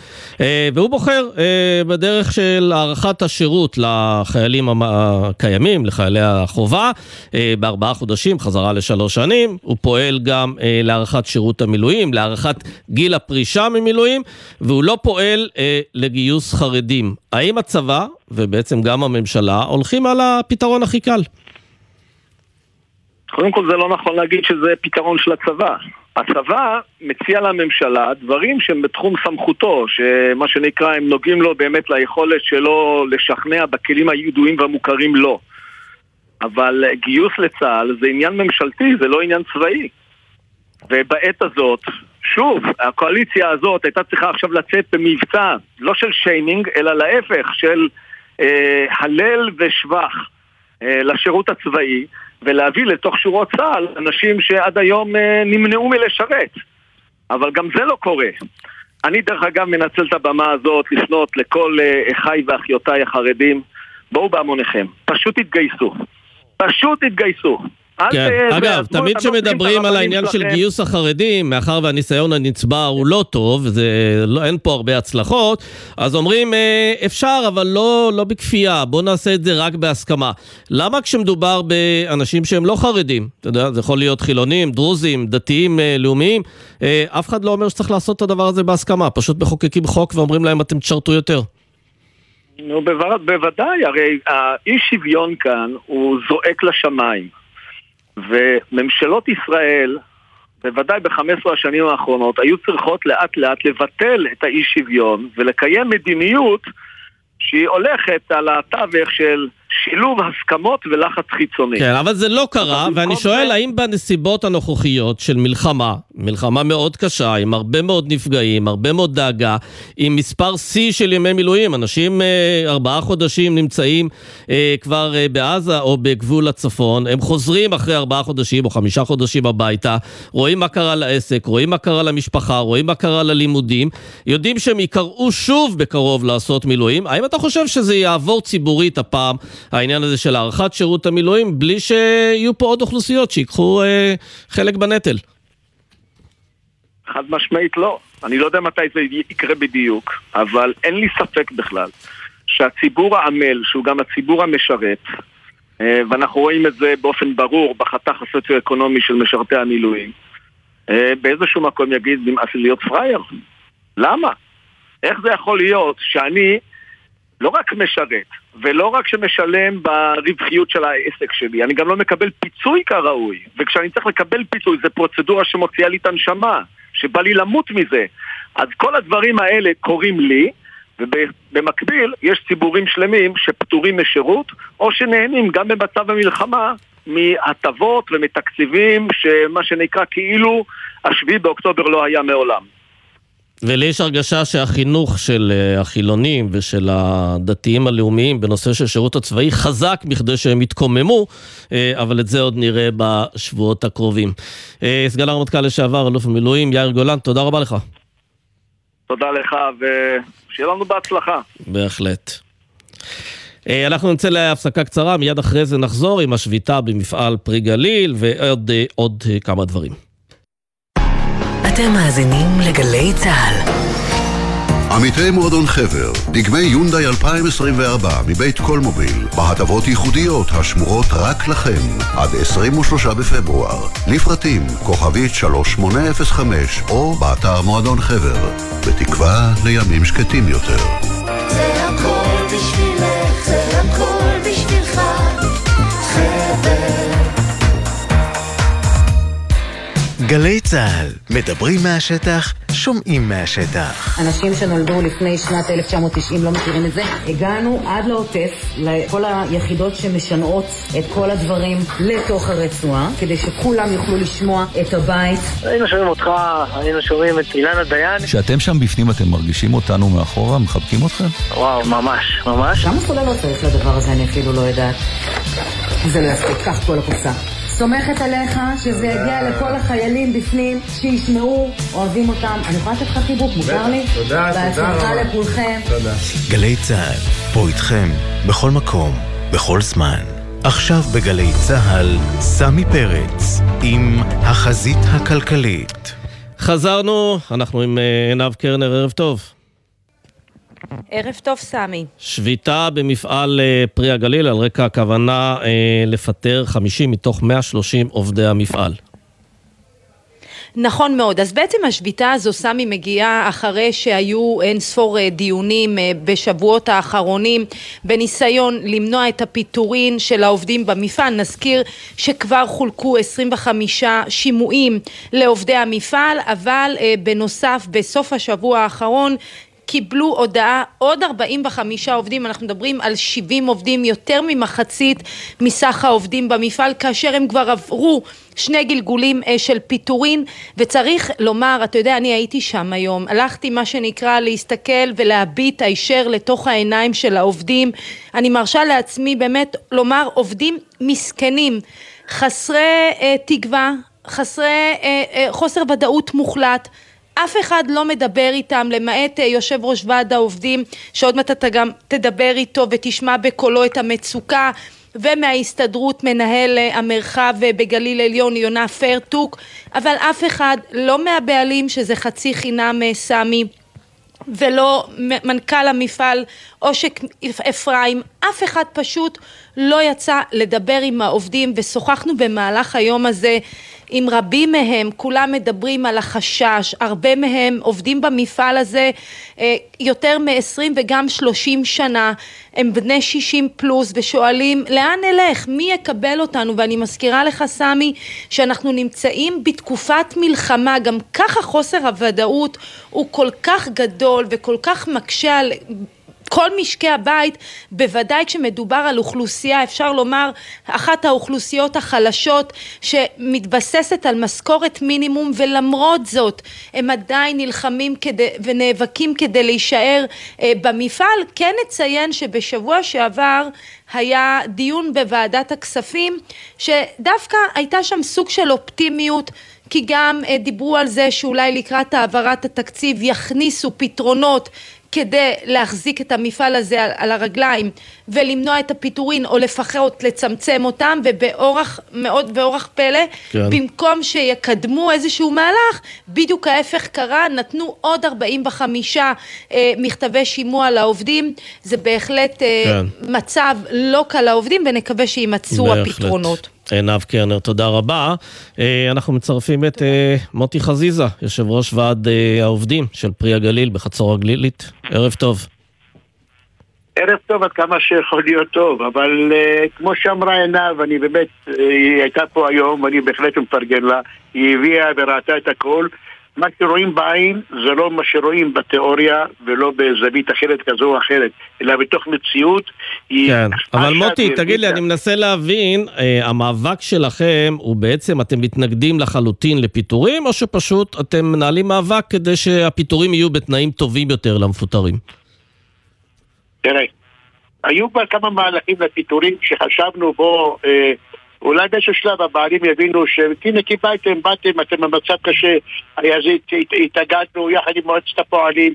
[SPEAKER 10] והוא בוחר בדרך של הארכת השירות לחיילים הקיימים, לחיילי החובה, בארבעה חודשים, חזרה לשלוש שנים, הוא פועל גם uh, להארכת שירות המילואים, להארכת גיל הפרישה ממילואים, והוא לא פועל אה, לגיוס חרדים. האם הצבא, ובעצם גם הממשלה, הולכים על הפתרון הכי קל?
[SPEAKER 14] קודם כל זה לא נכון להגיד שזה פתרון של הצבא. הצבא מציע לממשלה דברים שהם בתחום סמכותו, שמה שנקרא הם נוגעים לו באמת ליכולת שלו לשכנע בכלים הידועים והמוכרים לו. אבל גיוס לצה"ל זה עניין ממשלתי, זה לא עניין צבאי. ובעת הזאת, שוב, הקואליציה הזאת הייתה צריכה עכשיו לצאת במבצע, לא של שיימינג, אלא להפך, של אה, הלל ושבח אה, לשירות הצבאי, ולהביא לתוך שורות צה"ל אנשים שעד היום אה, נמנעו מלשרת. אבל גם זה לא קורה. אני דרך אגב מנצל את הבמה הזאת לפנות לכל אה, אחיי ואחיותיי החרדים, בואו בהמוניכם, פשוט תתגייסו. פשוט תתגייסו.
[SPEAKER 10] כן. אגב, תמיד כשמדברים על העניין של גיוס החרדים, מאחר והניסיון הנצבר הוא לא טוב, זה, לא, אין פה הרבה הצלחות, אז אומרים, אה, אפשר, אבל לא, לא בכפייה, בואו נעשה את זה רק בהסכמה. למה כשמדובר באנשים שהם לא חרדים, אתה יודע, זה יכול להיות חילונים, דרוזים, דתיים, אה, לאומיים, אה, אף אחד לא אומר שצריך לעשות את הדבר הזה בהסכמה, פשוט מחוקקים חוק ואומרים להם, אתם תשרתו יותר.
[SPEAKER 14] נו, בוודאי, הרי האי שוויון כאן הוא זועק לשמיים. וממשלות ישראל, בוודאי ב-15 השנים האחרונות, היו צריכות לאט לאט לבטל את האי שוויון ולקיים מדיניות שהיא הולכת על התווך של שילוב הסכמות ולחץ חיצוני.
[SPEAKER 10] כן, אבל זה לא קרה, ואני שואל זה... האם בנסיבות הנוכחיות של מלחמה, מלחמה מאוד קשה, עם הרבה מאוד נפגעים, הרבה מאוד דאגה, עם מספר שיא של ימי מילואים, אנשים אה, ארבעה חודשים נמצאים אה, כבר אה, בעזה או בגבול הצפון, הם חוזרים אחרי ארבעה חודשים או חמישה חודשים הביתה, רואים מה קרה לעסק, רואים מה קרה למשפחה, רואים מה קרה ללימודים, יודעים שהם יקראו שוב בקרוב לעשות מילואים, האם אתה חושב שזה יעבור ציבורית הפעם? העניין הזה של הארכת שירות המילואים, בלי שיהיו פה עוד אוכלוסיות שיקחו אה, חלק בנטל.
[SPEAKER 14] חד משמעית לא. אני לא יודע מתי זה יקרה בדיוק, אבל אין לי ספק בכלל שהציבור העמל, שהוא גם הציבור המשרת, אה, ואנחנו רואים את זה באופן ברור בחתך הסוציו-אקונומי של משרתי המילואים, אה, באיזשהו מקום יגיד, נמאס לי להיות פראייר. למה? איך זה יכול להיות שאני לא רק משרת, ולא רק שמשלם ברווחיות של העסק שלי, אני גם לא מקבל פיצוי כראוי. וכשאני צריך לקבל פיצוי, זו פרוצדורה שמוציאה לי את הנשמה, שבא לי למות מזה. אז כל הדברים האלה קורים לי, ובמקביל יש ציבורים שלמים שפטורים משירות, או שנהנים גם במצב המלחמה מהטבות ומתקציבים, שמה שנקרא כאילו השביעי באוקטובר לא היה מעולם.
[SPEAKER 10] ולי יש הרגשה שהחינוך של אה, החילונים ושל הדתיים הלאומיים בנושא של שירות הצבאי חזק בכדי שהם יתקוממו, אה, אבל את זה עוד נראה בשבועות הקרובים. אה, סגן הרמטכ"ל לשעבר, אלוף המילואים, יאיר גולן, תודה רבה לך.
[SPEAKER 14] תודה לך, ושיהיה לנו בהצלחה.
[SPEAKER 10] בהחלט. אנחנו נצא להפסקה קצרה, מיד אחרי זה נחזור עם השביתה במפעל פרי גליל ועוד כמה דברים.
[SPEAKER 15] אתם מאזינים לגלי צה"ל.
[SPEAKER 16] עמיתי מועדון חבר, דגמי יונדאי 2024 מבית קולמוביל, בהטבות ייחודיות השמורות רק לכם, עד 23 בפברואר. לפרטים, כוכבית 3805, או באתר מועדון חבר, בתקווה לימים שקטים יותר. זה הכל בשבילך, זה הכל בשבילך,
[SPEAKER 9] חבר. גלי צה"ל, מדברים מהשטח, שומעים מהשטח.
[SPEAKER 17] אנשים שנולדו לפני שנת 1990 לא מכירים את זה. הגענו עד לעוטף, לכל היחידות שמשנעות את כל הדברים לתוך הרצועה, כדי שכולם יוכלו לשמוע את הבית.
[SPEAKER 18] היינו שומעים אותך, היינו שומעים את אילנה דיין.
[SPEAKER 19] כשאתם שם בפנים אתם מרגישים אותנו מאחורה, מחבקים אתכם?
[SPEAKER 18] וואו, ממש, ממש.
[SPEAKER 17] כמה סוללות צריך לדבר הזה, אני אפילו לא יודעת. זה לא יספיק, קח כל הקופסה. סומכת עליך שזה יגיע לכל החיילים בפנים, שישמעו, אוהבים אותם. אני יכולה לתת לך חיבוק, מותר לי?
[SPEAKER 20] תודה, תודה
[SPEAKER 17] בהצלחה לכולכם.
[SPEAKER 20] תודה.
[SPEAKER 9] גלי צה"ל, פה איתכם, בכל מקום, בכל זמן. עכשיו בגלי צה"ל, סמי פרץ, עם החזית הכלכלית.
[SPEAKER 10] חזרנו, אנחנו עם אה, עינב קרנר, ערב טוב.
[SPEAKER 21] ערב טוב, סמי.
[SPEAKER 10] שביתה במפעל אה, פרי הגליל על רקע הכוונה אה, לפטר 50 מתוך 130 עובדי המפעל.
[SPEAKER 21] נכון מאוד. אז בעצם השביתה הזו, סמי, מגיעה אחרי שהיו אין ספור אה, דיונים בשבועות האחרונים בניסיון למנוע את הפיטורין של העובדים במפעל. נזכיר שכבר חולקו 25 שימועים לעובדי המפעל, אבל בנוסף, בסוף השבוע האחרון קיבלו הודעה עוד 45 עובדים, אנחנו מדברים על 70 עובדים, יותר ממחצית מסך העובדים במפעל, כאשר הם כבר עברו שני גלגולים אה, של פיטורין, וצריך לומר, אתה יודע, אני הייתי שם היום, הלכתי מה שנקרא להסתכל ולהביט הישר לתוך העיניים של העובדים, אני מרשה לעצמי באמת לומר עובדים מסכנים, חסרי אה, תקווה, חסרי, אה, אה, חוסר ודאות מוחלט, אף אחד לא מדבר איתם, למעט אה, יושב ראש ועד העובדים, שעוד מעט אתה גם תדבר איתו ותשמע בקולו את המצוקה, ומההסתדרות מנהל אה, המרחב אה, בגליל עליון יונה פרטוק, אבל אף אחד, לא מהבעלים שזה חצי חינם סמי, ולא מנכ"ל המפעל עושק אפרים, אף אחד פשוט לא יצא לדבר עם העובדים ושוחחנו במהלך היום הזה עם רבים מהם, כולם מדברים על החשש, הרבה מהם עובדים במפעל הזה אה, יותר מ-20 וגם 30 שנה, הם בני 60 פלוס ושואלים לאן נלך, מי יקבל אותנו? ואני מזכירה לך סמי שאנחנו נמצאים בתקופת מלחמה, גם ככה חוסר הוודאות הוא כל כך גדול וכל כך מקשה על כל משקי הבית, בוודאי כשמדובר על אוכלוסייה, אפשר לומר, אחת האוכלוסיות החלשות שמתבססת על משכורת מינימום ולמרות זאת הם עדיין נלחמים כדי, ונאבקים כדי להישאר אה, במפעל. כן נציין שבשבוע שעבר היה דיון בוועדת הכספים שדווקא הייתה שם סוג של אופטימיות כי גם אה, דיברו על זה שאולי לקראת העברת התקציב יכניסו פתרונות כדי להחזיק את המפעל הזה על, על הרגליים ולמנוע את הפיטורין או לפחות לצמצם אותם ובאורח מאוד באורח פלא כן. במקום שיקדמו איזשהו מהלך בדיוק ההפך קרה נתנו עוד 45 אה, מכתבי שימוע לעובדים זה בהחלט אה, כן. מצב לא קל לעובדים ונקווה שימצאו הפתרונות.
[SPEAKER 10] עינב קרנר, תודה רבה. אה, אנחנו מצרפים את אה, מוטי חזיזה, יושב ראש ועד אה, העובדים של פרי הגליל בחצור הגלילית. ערב טוב.
[SPEAKER 20] ערב טוב עד כמה שיכול להיות טוב, אבל uh, כמו שאמרה עינב, אני באמת, uh, היא הייתה פה היום ואני בהחלט מפרגן לה, היא הביאה וראתה את הכל, מה שרואים בעין זה לא מה שרואים בתיאוריה ולא בזווית אחרת כזו או אחרת, אלא בתוך מציאות.
[SPEAKER 10] כן, אבל מוטי, תגיד לי, אני מנסה להבין, אה, המאבק שלכם הוא בעצם, אתם מתנגדים לחלוטין לפיטורים, או שפשוט אתם מנהלים מאבק כדי שהפיטורים יהיו בתנאים טובים יותר למפוטרים?
[SPEAKER 20] תראה, היו כבר כמה מהלכים לפיטורים שחשבנו בו... אה, אולי באיזשהו שלב הבעלים יבינו שהנה קיבלתם, באתם, אתם במצב קשה, אז התאגדנו יחד עם מועצת הפועלים,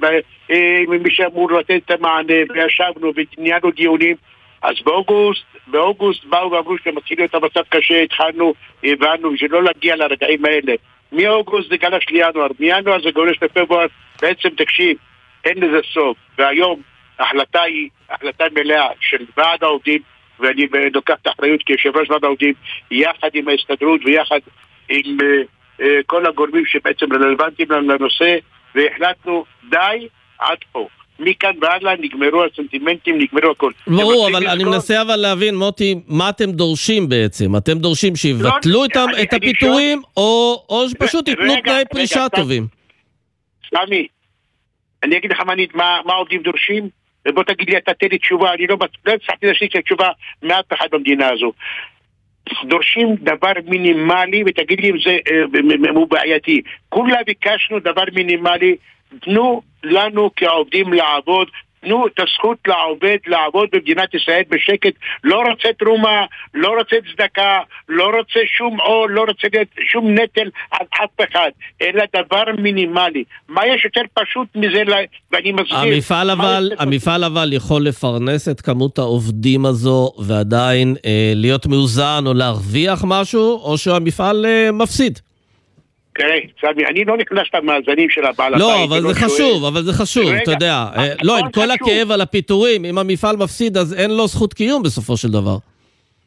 [SPEAKER 20] אה, עם מי שאמור לתת את המענה, וישבנו וניהלנו דיונים. אז באוגוסט, באוגוסט באו ואמרו מתחילים את המצב קשה, התחלנו, הבנו, בשביל לא להגיע לרגעים האלה. מאוגוסט זה גלש לינואר, מינואר זה גולש לפברואר, בעצם תקשיב, אין לזה סוף. והיום ההחלטה היא החלטה מלאה של ועד העובדים ואני לוקח את האחריות כיושב ראש ועד העובדים יחד עם ההסתדרות ויחד עם uh, uh, כל הגורמים שבעצם רלוונטיים לנושא והחלטנו די עד פה. מכאן והלאה נגמרו הסנטימנטים, נגמרו הכל.
[SPEAKER 10] ברור, אבל אני מנסה אבל להבין, מוטי, מה אתם דורשים בעצם? אתם דורשים שיבטלו לא, את, את הפיטורים, או, או שפשוט ייתנו תנאי פרישה טובים?
[SPEAKER 20] סמי, אני אגיד לך מה, מה העובדים דורשים? ובוא תגיד לי, אתה תן לי תשובה, אני לא, לא הצלחתי להשיג את התשובה מאף אחד במדינה הזו. דורשים דבר מינימלי, ותגיד לי אם זה אה, הוא בעייתי. כולה ביקשנו דבר מינימלי, תנו לנו כעובדים לעבוד, תנו את הזכות לעובד לעבוד במדינת ישראל בשקט, לא רוצה תרומה, לא רוצה צדקה, לא רוצה שום עול, לא רוצה שום נטל על אף אחד, אלא דבר מינימלי. מה יש יותר פשוט מזה, ואני מזכיר...
[SPEAKER 10] המפעל אבל, המפעל אבל יכול לפרנס את כמות העובדים הזו ועדיין אה, להיות מאוזן או להרוויח משהו, או שהמפעל אה, מפסיד.
[SPEAKER 20] תראה, סמי, אני לא נכנס למאזנים של הבעל
[SPEAKER 10] לא, הבית. לא, אבל זה חשוב, אבל זה חשוב, אתה יודע. אה, לא, עם כל הכאב על הפיטורים, אם המפעל מפסיד, אז אין לו זכות קיום בסופו של דבר.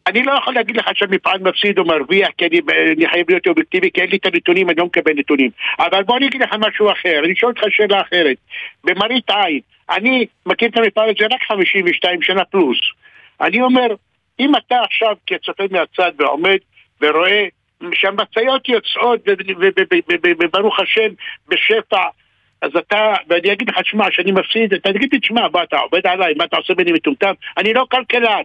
[SPEAKER 20] אני לא יכול להגיד לך שהמפעל מפסיד או מרוויח, כי אני, אני חייב להיות אובייקטיבי, כי אין לי את הנתונים, אני לא מקבל נתונים. אבל בוא אני אגיד לך משהו אחר, אני אשאל אותך שאלה אחרת. במראית עין, אני מכיר את המפעל הזה רק 52 שנה פלוס. אני אומר, אם אתה עכשיו כצופה מהצד ועומד ורואה שהמשאיות יוצאות, וברוך השם, בשפע, אז אתה, ואני אגיד לך, שמע, שאני מפסיד, אתה תגיד לי, תשמע, בוא, אתה עובד עליי, מה אתה עושה ממני מטומטם? אני לא כלכלן.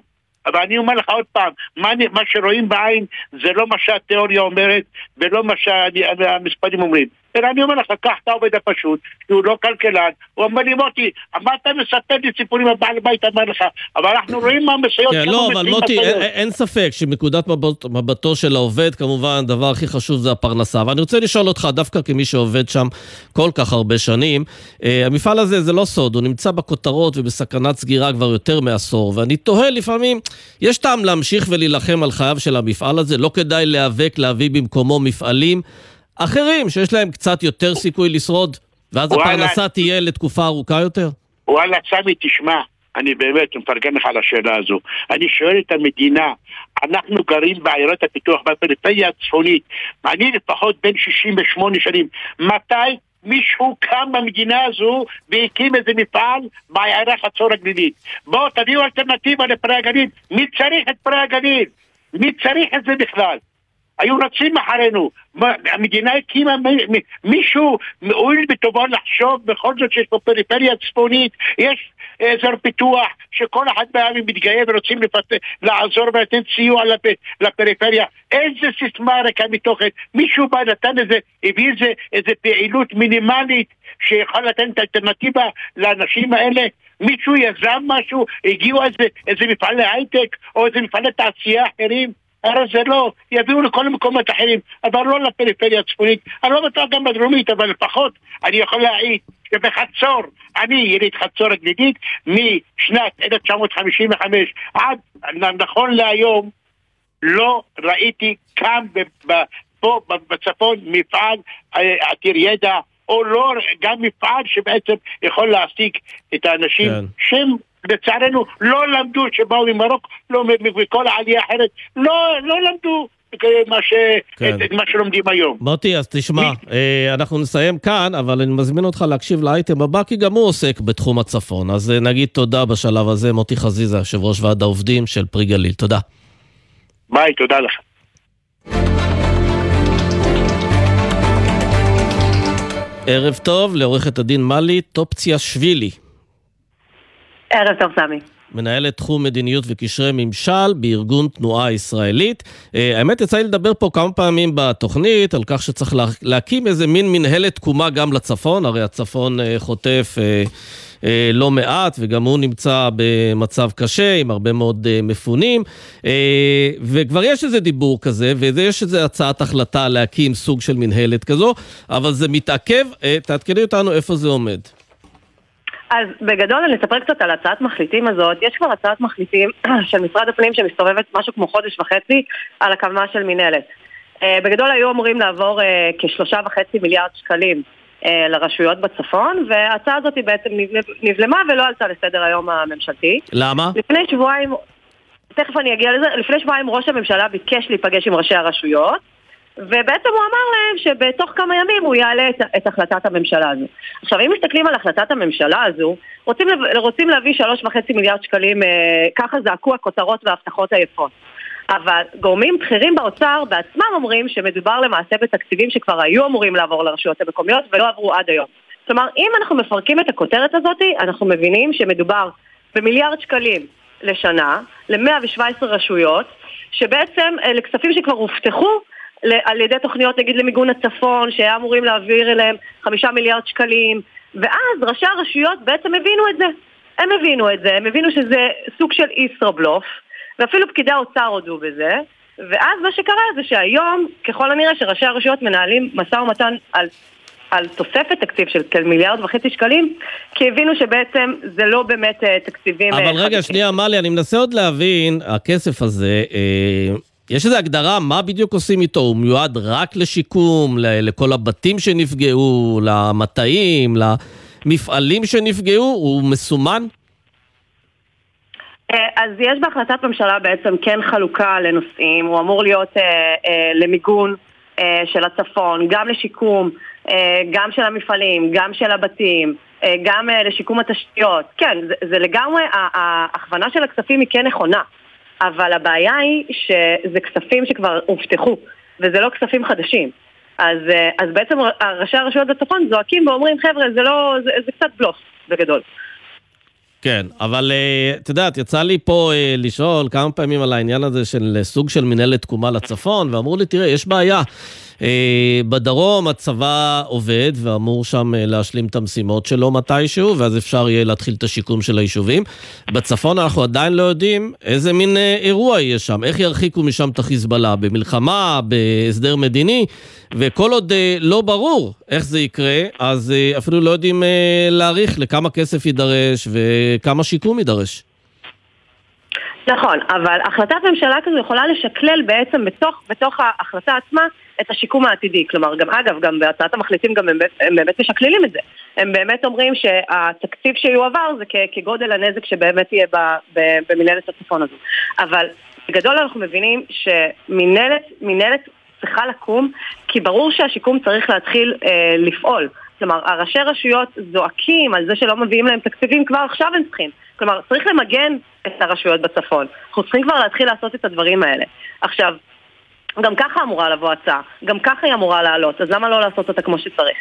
[SPEAKER 20] אבל אני אומר לך עוד פעם, מה, מה שרואים בעין זה לא מה שהתיאוריה אומרת ולא מה שהמספרים אומרים. אלא אני אומר לך, קח את העובד הפשוט, כי הוא לא כלכלן, הוא אומר לי, מוטי, מה אתה מספר לי סיפורים, הבעל בית אמר לך, אבל אנחנו רואים מה משאיות,
[SPEAKER 10] כן, לא, אבל מוטי, אין, ספק שמנקודת מבט, מבטו של העובד, כמובן, הדבר הכי חשוב זה הפרנסה. ואני רוצה לשאול אותך, דווקא כמי שעובד שם כל כך הרבה שנים, אה, המפעל הזה זה לא סוד, הוא נמצא בכותרות ובסכנת סגירה כבר יותר מעשור, ואני תוהה לפעמים, יש טעם להמשיך ולהילחם על חייו של המפעל הזה? לא כדאי להיאבק, להביא במקומו מפעלים אחרים, שיש להם קצת יותר סיכוי לשרוד, ואז
[SPEAKER 20] וואלה.
[SPEAKER 10] הפרנסה תהיה לתקופה ארוכה יותר?
[SPEAKER 20] וואלה, סמי, תשמע, אני באמת מפרגן לך על השאלה הזו. אני שואל את המדינה, אנחנו גרים בעיירות הפיתוח בפריפריה הצפונית, אני לפחות בן 68 שנים, מתי מישהו קם במדינה הזו והקים איזה מפעל בעיירה חצור הגלילית? בואו תביאו אלטרנטיבה לפרי הגליל, מי צריך את פרי הגליל? מי צריך את זה בכלל? היו רצים אחרינו. המדינה הקימה מישהו, הואיל בטובו לחשוב בכל זאת שיש פה פריפריה צפונית, יש אזור פיתוח שכל אחד מהם מתגאה ורוצים לפת... לעזור ולתת סיוע לפ... לפריפריה. איזה סיסמה ריקה מתוכן. מישהו בא נתן איזה, הביא איזה, איזה פעילות מינימלית שיכול לתת את האלטרנטיבה לאנשים האלה. מישהו יזם משהו, הגיעו איזה, איזה מפעלי הייטק או איזה מפעלי תעשייה אחרים. הרי זה לא, יביאו לכל המקומות האחרים, אבל לא לפריפריה הצפונית, אני לא בטוח גם בדרומית, אבל לפחות אני יכול להעיד שבחצור, אני יליד חצור הגלידית משנת 1955 עד נכון להיום לא ראיתי כאן פה בצפון מפעל אה, עתיר ידע או לא גם מפעל שבעצם יכול להעסיק את האנשים
[SPEAKER 10] כן.
[SPEAKER 20] שהם לצערנו לא למדו, שבאו ממרוקו, לא מ- מכל העלייה האחרת, לא, לא למדו מה, ש...
[SPEAKER 10] כן.
[SPEAKER 20] את, מה שלומדים היום.
[SPEAKER 10] מוטי, אז תשמע, אה, אנחנו נסיים כאן, אבל אני מזמין אותך להקשיב לאייטם הבא, כי גם הוא עוסק בתחום הצפון. אז אה, נגיד תודה בשלב הזה, מוטי חזיזה, יושב ראש ועד העובדים של פרי גליל. תודה.
[SPEAKER 20] ביי, תודה לך.
[SPEAKER 10] ערב טוב לעורכת הדין מלי טופציה שבילי,
[SPEAKER 22] ערב טוב, סמי.
[SPEAKER 10] מנהלת תחום מדיניות וקשרי ממשל בארגון תנועה ישראלית. אה, האמת, יצא לי לדבר פה כמה פעמים בתוכנית על כך שצריך לה, להקים איזה מין מנהלת תקומה גם לצפון, הרי הצפון אה, חוטף אה, לא מעט, וגם הוא נמצא במצב קשה, עם הרבה מאוד מפונים. וכבר יש איזה דיבור כזה, ויש איזה הצעת החלטה להקים סוג של מנהלת כזו, אבל זה מתעכב. תעדכני אותנו איפה זה עומד.
[SPEAKER 22] אז בגדול אני אספר קצת על הצעת מחליטים הזאת. יש כבר הצעת מחליטים של משרד הפנים שמסתובבת משהו כמו חודש וחצי על הקמה של מינהלת. אה, בגדול היו אמורים לעבור אה, כשלושה וחצי מיליארד שקלים אה, לרשויות בצפון, וההצעה הזאת היא בעצם נבל- נבלמה ולא עלתה לסדר היום הממשלתי.
[SPEAKER 10] למה?
[SPEAKER 22] לפני שבועיים, תכף אני אגיע לזה, לפני שבועיים ראש הממשלה ביקש להיפגש עם ראשי הרשויות, ובעצם הוא אמר להם שבתוך כמה ימים הוא יעלה את, את החלטת הממשלה הזו. עכשיו, אם מסתכלים על החלטת הממשלה הזו, רוצים, רוצים להביא שלוש וחצי מיליארד שקלים, אה, ככה זעקו הכותרות וההבטחות היפות. אבל גורמים בכירים באוצר בעצמם אומרים שמדובר למעשה בתקציבים שכבר היו אמורים לעבור לרשויות המקומיות ולא עברו עד היום. כלומר, אם אנחנו מפרקים את הכותרת הזאת, אנחנו מבינים שמדובר במיליארד שקלים לשנה, ל-117 רשויות, שבעצם אלה כספים שכבר הובטחו על ידי תוכניות נגיד למיגון הצפון, שהיה אמורים להעביר אליהם חמישה מיליארד שקלים, ואז ראשי הרשויות בעצם הבינו את זה. הם הבינו את זה, הם הבינו שזה סוג של ישראבלוף, ואפילו פקידי האוצר הודו בזה, ואז מה שקרה זה שהיום, ככל הנראה שראשי הרשויות מנהלים משא ומתן על, על תוספת תקציב של כמיליארד וחצי שקלים, כי הבינו שבעצם זה לא באמת אה, תקציבים... אה,
[SPEAKER 10] אבל רגע,
[SPEAKER 22] חדשים.
[SPEAKER 10] שנייה, מלי, אני מנסה עוד להבין, הכסף הזה, אה, יש איזו הגדרה, מה בדיוק עושים איתו? הוא מיועד רק לשיקום, לכל הבתים שנפגעו, למטעים, למפעלים שנפגעו? הוא מסומן?
[SPEAKER 22] אה, אז יש בהחלטת ממשלה בעצם כן חלוקה לנושאים, הוא אמור להיות אה, אה, למיגון אה, של הצפון, גם לשיקום, אה, גם של המפעלים, גם של הבתים, אה, גם אה, לשיקום התשתיות. כן, זה, זה לגמרי, ההכוונה של הכספים היא כן נכונה, אבל הבעיה היא שזה כספים שכבר הובטחו, וזה לא כספים חדשים. אז, אה, אז בעצם ראשי הרשויות בצפון זועקים ואומרים, חבר'ה, זה לא, זה, זה קצת בלוף בגדול.
[SPEAKER 10] כן, אבל אה, את יודעת, יצא לי פה אה, לשאול כמה פעמים על העניין הזה של סוג של מנהלת תקומה לצפון, ואמרו לי, תראה, יש בעיה. אה, בדרום הצבא עובד ואמור שם אה, להשלים את המשימות שלו מתישהו, ואז אפשר יהיה להתחיל את השיקום של היישובים. בצפון אנחנו עדיין לא יודעים איזה מין אה, אירוע יהיה שם, איך ירחיקו משם את החיזבאללה, במלחמה, בהסדר מדיני, וכל עוד לא ברור איך זה יקרה, אז אפילו לא יודעים להעריך לכמה כסף יידרש וכמה שיקום יידרש.
[SPEAKER 22] נכון, אבל החלטת ממשלה כזו יכולה לשקלל בעצם בתוך, בתוך ההחלטה עצמה את השיקום העתידי. כלומר, גם אגב, גם בהצעת המחליטים גם הם, הם באמת משקללים את זה. הם באמת אומרים שהתקציב שיועבר זה כ, כגודל הנזק שבאמת יהיה במנהלת הצפון הזו. אבל בגדול אנחנו מבינים שמנהלת צריכה לקום, כי ברור שהשיקום צריך להתחיל אה, לפעול. כלומר, הראשי רשויות זועקים על זה שלא מביאים להם תקציבים, כבר עכשיו הם צריכים. כלומר, צריך למגן את הרשויות בצפון. אנחנו צריכים כבר להתחיל לעשות את הדברים האלה. עכשיו, גם ככה אמורה לבוא הצעה, גם ככה היא אמורה לעלות, אז למה לא לעשות אותה כמו שצריך?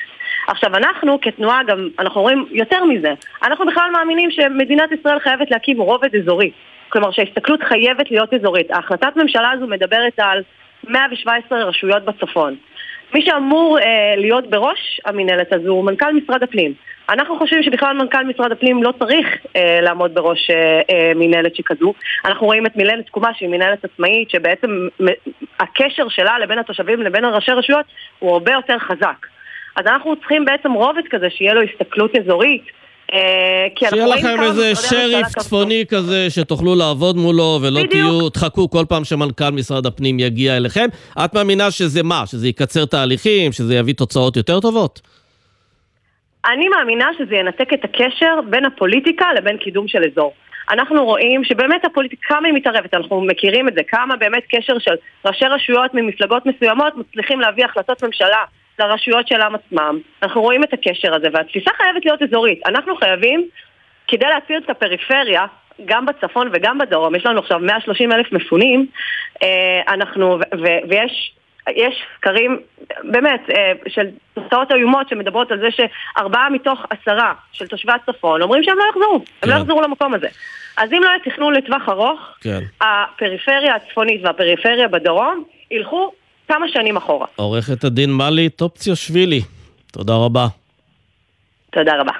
[SPEAKER 22] עכשיו אנחנו כתנועה גם, אנחנו רואים יותר מזה, אנחנו בכלל מאמינים שמדינת ישראל חייבת להקים רובד אזורי, כלומר שההסתכלות חייבת להיות אזורית. ההחלטת ממשלה הזו מדברת על 117 רשויות בצפון. מי שאמור אה, להיות בראש המינהלת הזו הוא מנכ"ל משרד הפנים. אנחנו חושבים שבכלל מנכ"ל משרד הפנים לא צריך אה, לעמוד בראש אה, אה, מינהלת שכזו. אנחנו רואים את מינהלת תקומה שהיא מינהלת עצמאית, שבעצם הקשר שלה לבין התושבים לבין הראשי רשויות הוא הרבה יותר חזק. אז אנחנו צריכים בעצם רובד כזה שיהיה לו הסתכלות אזורית.
[SPEAKER 10] אה, שיהיה לכם איזה שריף צפוני כזה שתוכלו לעבוד מולו ולא בדיוק. תהיו, תחכו כל פעם שמנכ"ל משרד הפנים יגיע אליכם. את מאמינה שזה מה? שזה יקצר תהליכים? שזה יביא תוצאות יותר טובות?
[SPEAKER 22] אני מאמינה שזה ינתק את הקשר בין הפוליטיקה לבין קידום של אזור. אנחנו רואים שבאמת הפוליטיקה, כמה היא מתערבת, אנחנו מכירים את זה, כמה באמת קשר של ראשי רשויות ממפלגות מסוימות מצליחים להביא החלטות ממשלה לרשויות שלהם עצמם. אנחנו רואים את הקשר הזה, והתפיסה חייבת להיות אזורית. אנחנו חייבים, כדי להציל את הפריפריה, גם בצפון וגם בדרום, יש לנו עכשיו 130 אלף מפונים, אה, אנחנו, ו- ויש יש סקרים, באמת, אה, של תוצאות איומות שמדברות על זה שארבעה מתוך עשרה של תושבי הצפון אומרים שהם לא יחזרו, כן. הם לא כן. יחזרו למקום הזה. אז אם לא יהיה תכנון לטווח ארוך, כן. הפריפריה הצפונית והפריפריה בדרום ילכו כמה שנים אחורה.
[SPEAKER 10] עורכת הדין מלי טופציושווילי, תודה רבה.
[SPEAKER 22] תודה רבה.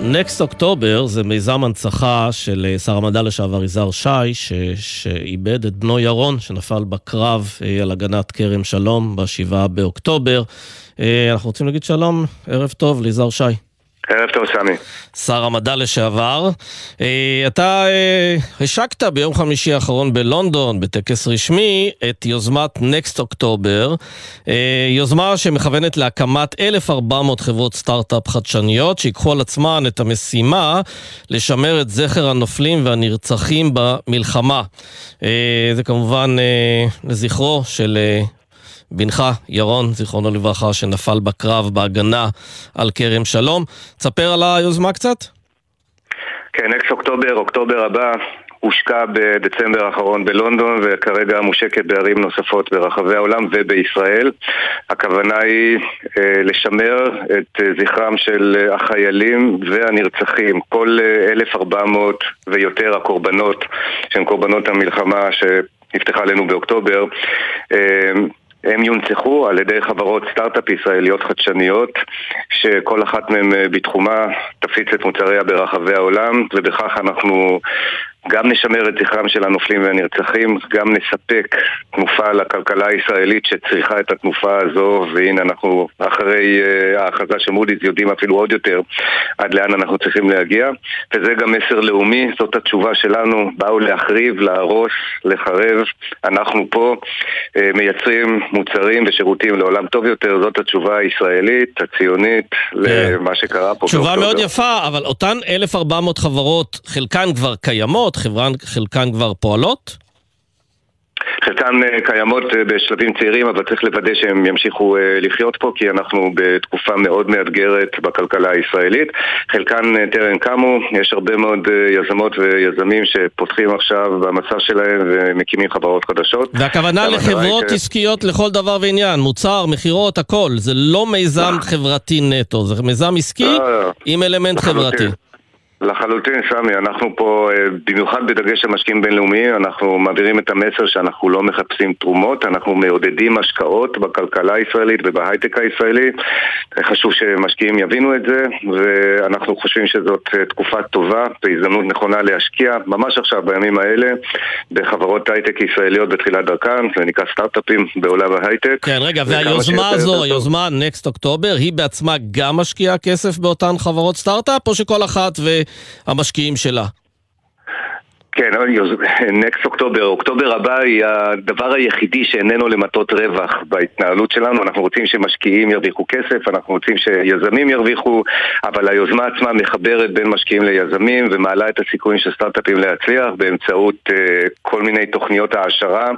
[SPEAKER 10] Next October זה מיזם הנצחה של אה, שר המדע לשעבר יזהר שי, ש... שאיבד את בנו ירון, שנפל בקרב אה, על הגנת כרם שלום ב-7 באוקטובר. אה, אנחנו רוצים להגיד שלום, ערב טוב ליזהר שי.
[SPEAKER 23] ערב טוב, סמי.
[SPEAKER 10] שר המדע לשעבר. אה, אתה אה, השקת ביום חמישי האחרון בלונדון, בטקס רשמי, את יוזמת Next October, אה, יוזמה שמכוונת להקמת 1,400 חברות סטארט-אפ חדשניות, שיקחו על עצמן את המשימה לשמר את זכר הנופלים והנרצחים במלחמה. זה כמובן לזכרו של בנך, ירון, זיכרונו לברכה, שנפל בקרב בהגנה על כרם שלום. תספר על היוזמה קצת.
[SPEAKER 23] כן, אקס אוקטובר, אוקטובר הבא, הושקע בדצמבר האחרון בלונדון וכרגע מושקת בערים נוספות ברחבי העולם ובישראל. הכוונה היא אה, לשמר את אה, זכרם של החיילים והנרצחים, כל אה, 1,400 ויותר הקורבנות שהם קורבנות המלחמה שנפתחה עלינו באוקטובר. הם יונצחו על ידי חברות סטארט-אפ ישראליות חדשניות שכל אחת מהן אה, בתחומה תפיץ את מוצריה ברחבי העולם ובכך אנחנו גם נשמר את זכרם של הנופלים והנרצחים, גם נספק תנופה לכלכלה הישראלית שצריכה את התנופה הזו, והנה אנחנו אחרי uh, ההכרזה של מודי'ס יודעים אפילו עוד יותר עד לאן אנחנו צריכים להגיע, וזה גם מסר לאומי, זאת התשובה שלנו, באו להחריב, להרוס, לחרב, אנחנו פה uh, מייצרים מוצרים ושירותים לעולם טוב יותר, זאת התשובה הישראלית, הציונית, כן. למה שקרה פה.
[SPEAKER 10] תשובה מאוד יפה, אבל אותן 1,400 חברות, חלקן כבר קיימות, חברות, חלקן כבר פועלות?
[SPEAKER 23] חלקן אה, קיימות אה, בשלבים צעירים, אבל צריך לוודא שהם ימשיכו אה, לחיות פה, כי אנחנו בתקופה מאוד מאתגרת בכלכלה הישראלית. חלקן טרם קמו, יש הרבה מאוד יזמות ויזמים שפותחים עכשיו במסע שלהם ומקימים חברות חדשות.
[SPEAKER 10] והכוונה לחברות ש... עסקיות לכל דבר ועניין, מוצר, מכירות, הכל. זה לא מיזם חברתי נטו, זה מיזם עסקי. עם אלמנט חברתי.
[SPEAKER 23] לחלוטין, סמי, אנחנו פה, אה, במיוחד בדגש על משקיעים בינלאומיים, אנחנו מעבירים את המסר שאנחנו לא מחפשים תרומות, אנחנו מעודדים השקעות בכלכלה הישראלית ובהייטק הישראלי. חשוב שמשקיעים יבינו את זה, ואנחנו חושבים שזאת אה, תקופה טובה והזדמנות נכונה להשקיע, ממש עכשיו, בימים האלה, בחברות הייטק ישראליות בתחילת דרכן, זה נקרא סטארט-אפים בעולם ההייטק.
[SPEAKER 10] כן, רגע, והיוזמה הזו, היוזמה Next October, היא בעצמה גם משקיעה כסף באותן חברות סטארט-אפ, או שכל אחת ו... המשקיעים שלה.
[SPEAKER 23] כן, נקסט אוקטובר, אוקטובר הבא היא הדבר היחידי שאיננו למטות רווח בהתנהלות שלנו. אנחנו רוצים שמשקיעים ירוויחו כסף, אנחנו רוצים שיזמים ירוויחו, אבל היוזמה עצמה מחברת בין משקיעים ליזמים ומעלה את הסיכויים של סטארט-אפים להצליח באמצעות uh, כל מיני תוכניות העשרה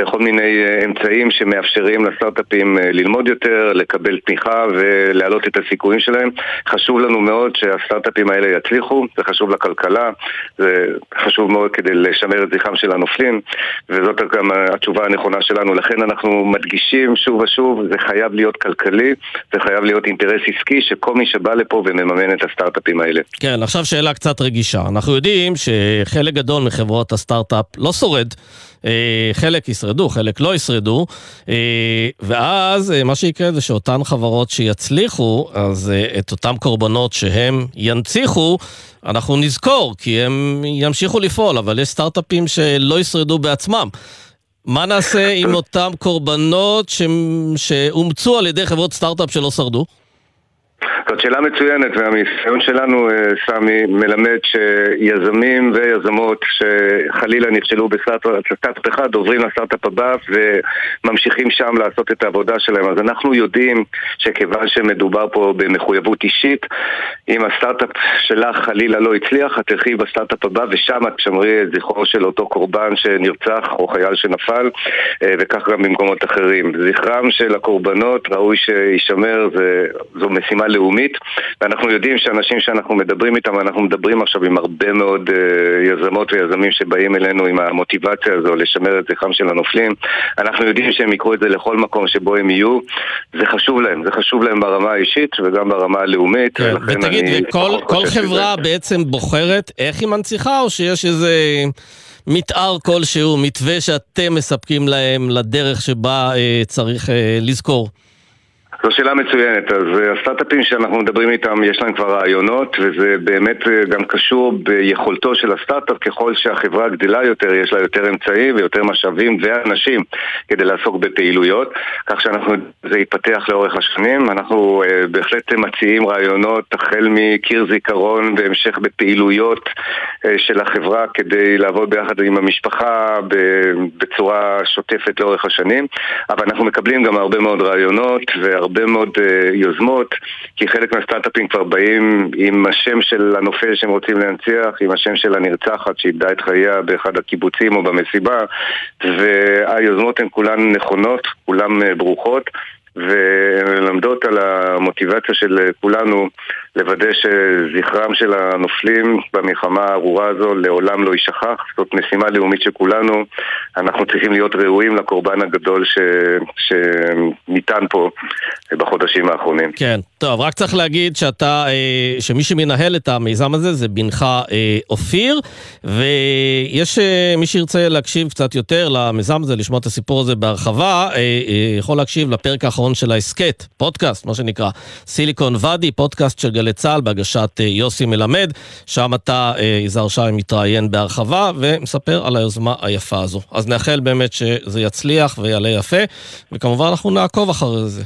[SPEAKER 23] וכל מיני uh, אמצעים שמאפשרים לסטארט-אפים uh, ללמוד יותר, לקבל תמיכה ולהעלות את הסיכויים שלהם. חשוב לנו מאוד שהסטארט-אפים האלה יצליחו, זה חשוב לכלכלה, זה חשוב מאוד מאוד כדי לשמר את זכרם של הנופלים, וזאת גם התשובה הנכונה שלנו. לכן אנחנו מדגישים שוב ושוב, זה חייב להיות כלכלי, זה חייב להיות אינטרס עסקי שכל מי שבא לפה ומממן את הסטארט-אפים האלה.
[SPEAKER 10] כן, עכשיו שאלה קצת רגישה. אנחנו יודעים שחלק גדול מחברות הסטארט-אפ לא שורד. אה, חלק ישרדו, חלק לא ישרדו, אה, ואז אה, מה שיקרה זה שאותן חברות שיצליחו, אז את אותם קורבנות שהם ינציחו, אנחנו נזכור, כי הם ימשיכו לפעול, אבל יש סטארט-אפים שלא ישרדו בעצמם. מה נעשה עם אותם קורבנות שאומצו על ידי חברות סטארט-אפ שלא שרדו?
[SPEAKER 23] זאת שאלה מצוינת, והניסיון שלנו, אה, סמי, מלמד שיזמים ויזמות שחלילה נכשלו בסטארט-אפ אחד עוברים לסטארט-אפ הבא וממשיכים שם לעשות את העבודה שלהם. אז אנחנו יודעים שכיוון שמדובר פה במחויבות אישית, אם הסטארט-אפ שלך חלילה לא הצליח, את תלכי בסטארט-אפ הבא ושם את תשמרי את זכרו של אותו קורבן שנרצח או חייל שנפל, אה, וכך גם במקומות אחרים. זכרם של הקורבנות ראוי שישמר, זו משימה לאומית. לאומית ואנחנו יודעים שאנשים שאנחנו מדברים איתם, אנחנו מדברים עכשיו עם הרבה מאוד uh, יזמות ויזמים שבאים אלינו עם המוטיבציה הזו לשמר את זכרם של הנופלים אנחנו יודעים שהם יקרו את זה לכל מקום שבו הם יהיו זה חשוב להם, זה חשוב להם ברמה האישית וגם ברמה הלאומית
[SPEAKER 10] כן, ותגיד, וכל חברה שזה... בעצם בוחרת איך היא מנציחה או שיש איזה... מתאר כלשהו, מתווה שאתם מספקים להם לדרך שבה אה, צריך אה, לזכור?
[SPEAKER 23] זו שאלה מצוינת. אז אה, הסטארט-אפים שאנחנו מדברים איתם, יש להם כבר רעיונות, וזה באמת אה, גם קשור ביכולתו של הסטארט-אפ. ככל שהחברה גדלה יותר, יש לה יותר אמצעים ויותר משאבים ואנשים כדי לעסוק בפעילויות, כך שאנחנו, זה יתפתח לאורך השנים. אנחנו uh, בהחלט מציעים רעיונות החל מקיר זיכרון והמשך בפעילויות של החברה כדי לעבוד ביחד עם המשפחה בצורה שוטפת לאורך השנים. אבל אנחנו מקבלים גם הרבה מאוד רעיונות והרבה... הרבה מאוד uh, יוזמות, כי חלק מהסטארט-אפים כבר באים עם השם של הנופל שהם רוצים להנציח, עם השם של הנרצחת שאיבדה את חייה באחד הקיבוצים או במסיבה, והיוזמות הן כולן נכונות, כולן uh, ברוכות. ולמדות על המוטיבציה של כולנו לוודא שזכרם של הנופלים במלחמה הארורה הזו לעולם לא יישכח. זאת משימה לאומית של כולנו. אנחנו צריכים להיות ראויים לקורבן הגדול ש... שניתן פה בחודשים האחרונים.
[SPEAKER 10] כן, טוב, רק צריך להגיד שאתה, אה, שמי שמנהל את המיזם הזה זה בנך אה, אופיר, ויש אה, מי שירצה להקשיב קצת יותר למיזם הזה, לשמוע את הסיפור הזה בהרחבה, יכול להקשיב לפרק האחרון של ההסכת, פודקאסט, מה שנקרא, סיליקון ואדי, פודקאסט של גלי צה"ל בהגשת יוסי מלמד, שם אתה, יזהר שי, מתראיין בהרחבה ומספר על היוזמה היפה הזו. אז נאחל באמת שזה יצליח ויעלה יפה, וכמובן אנחנו נעקוב אחרי זה.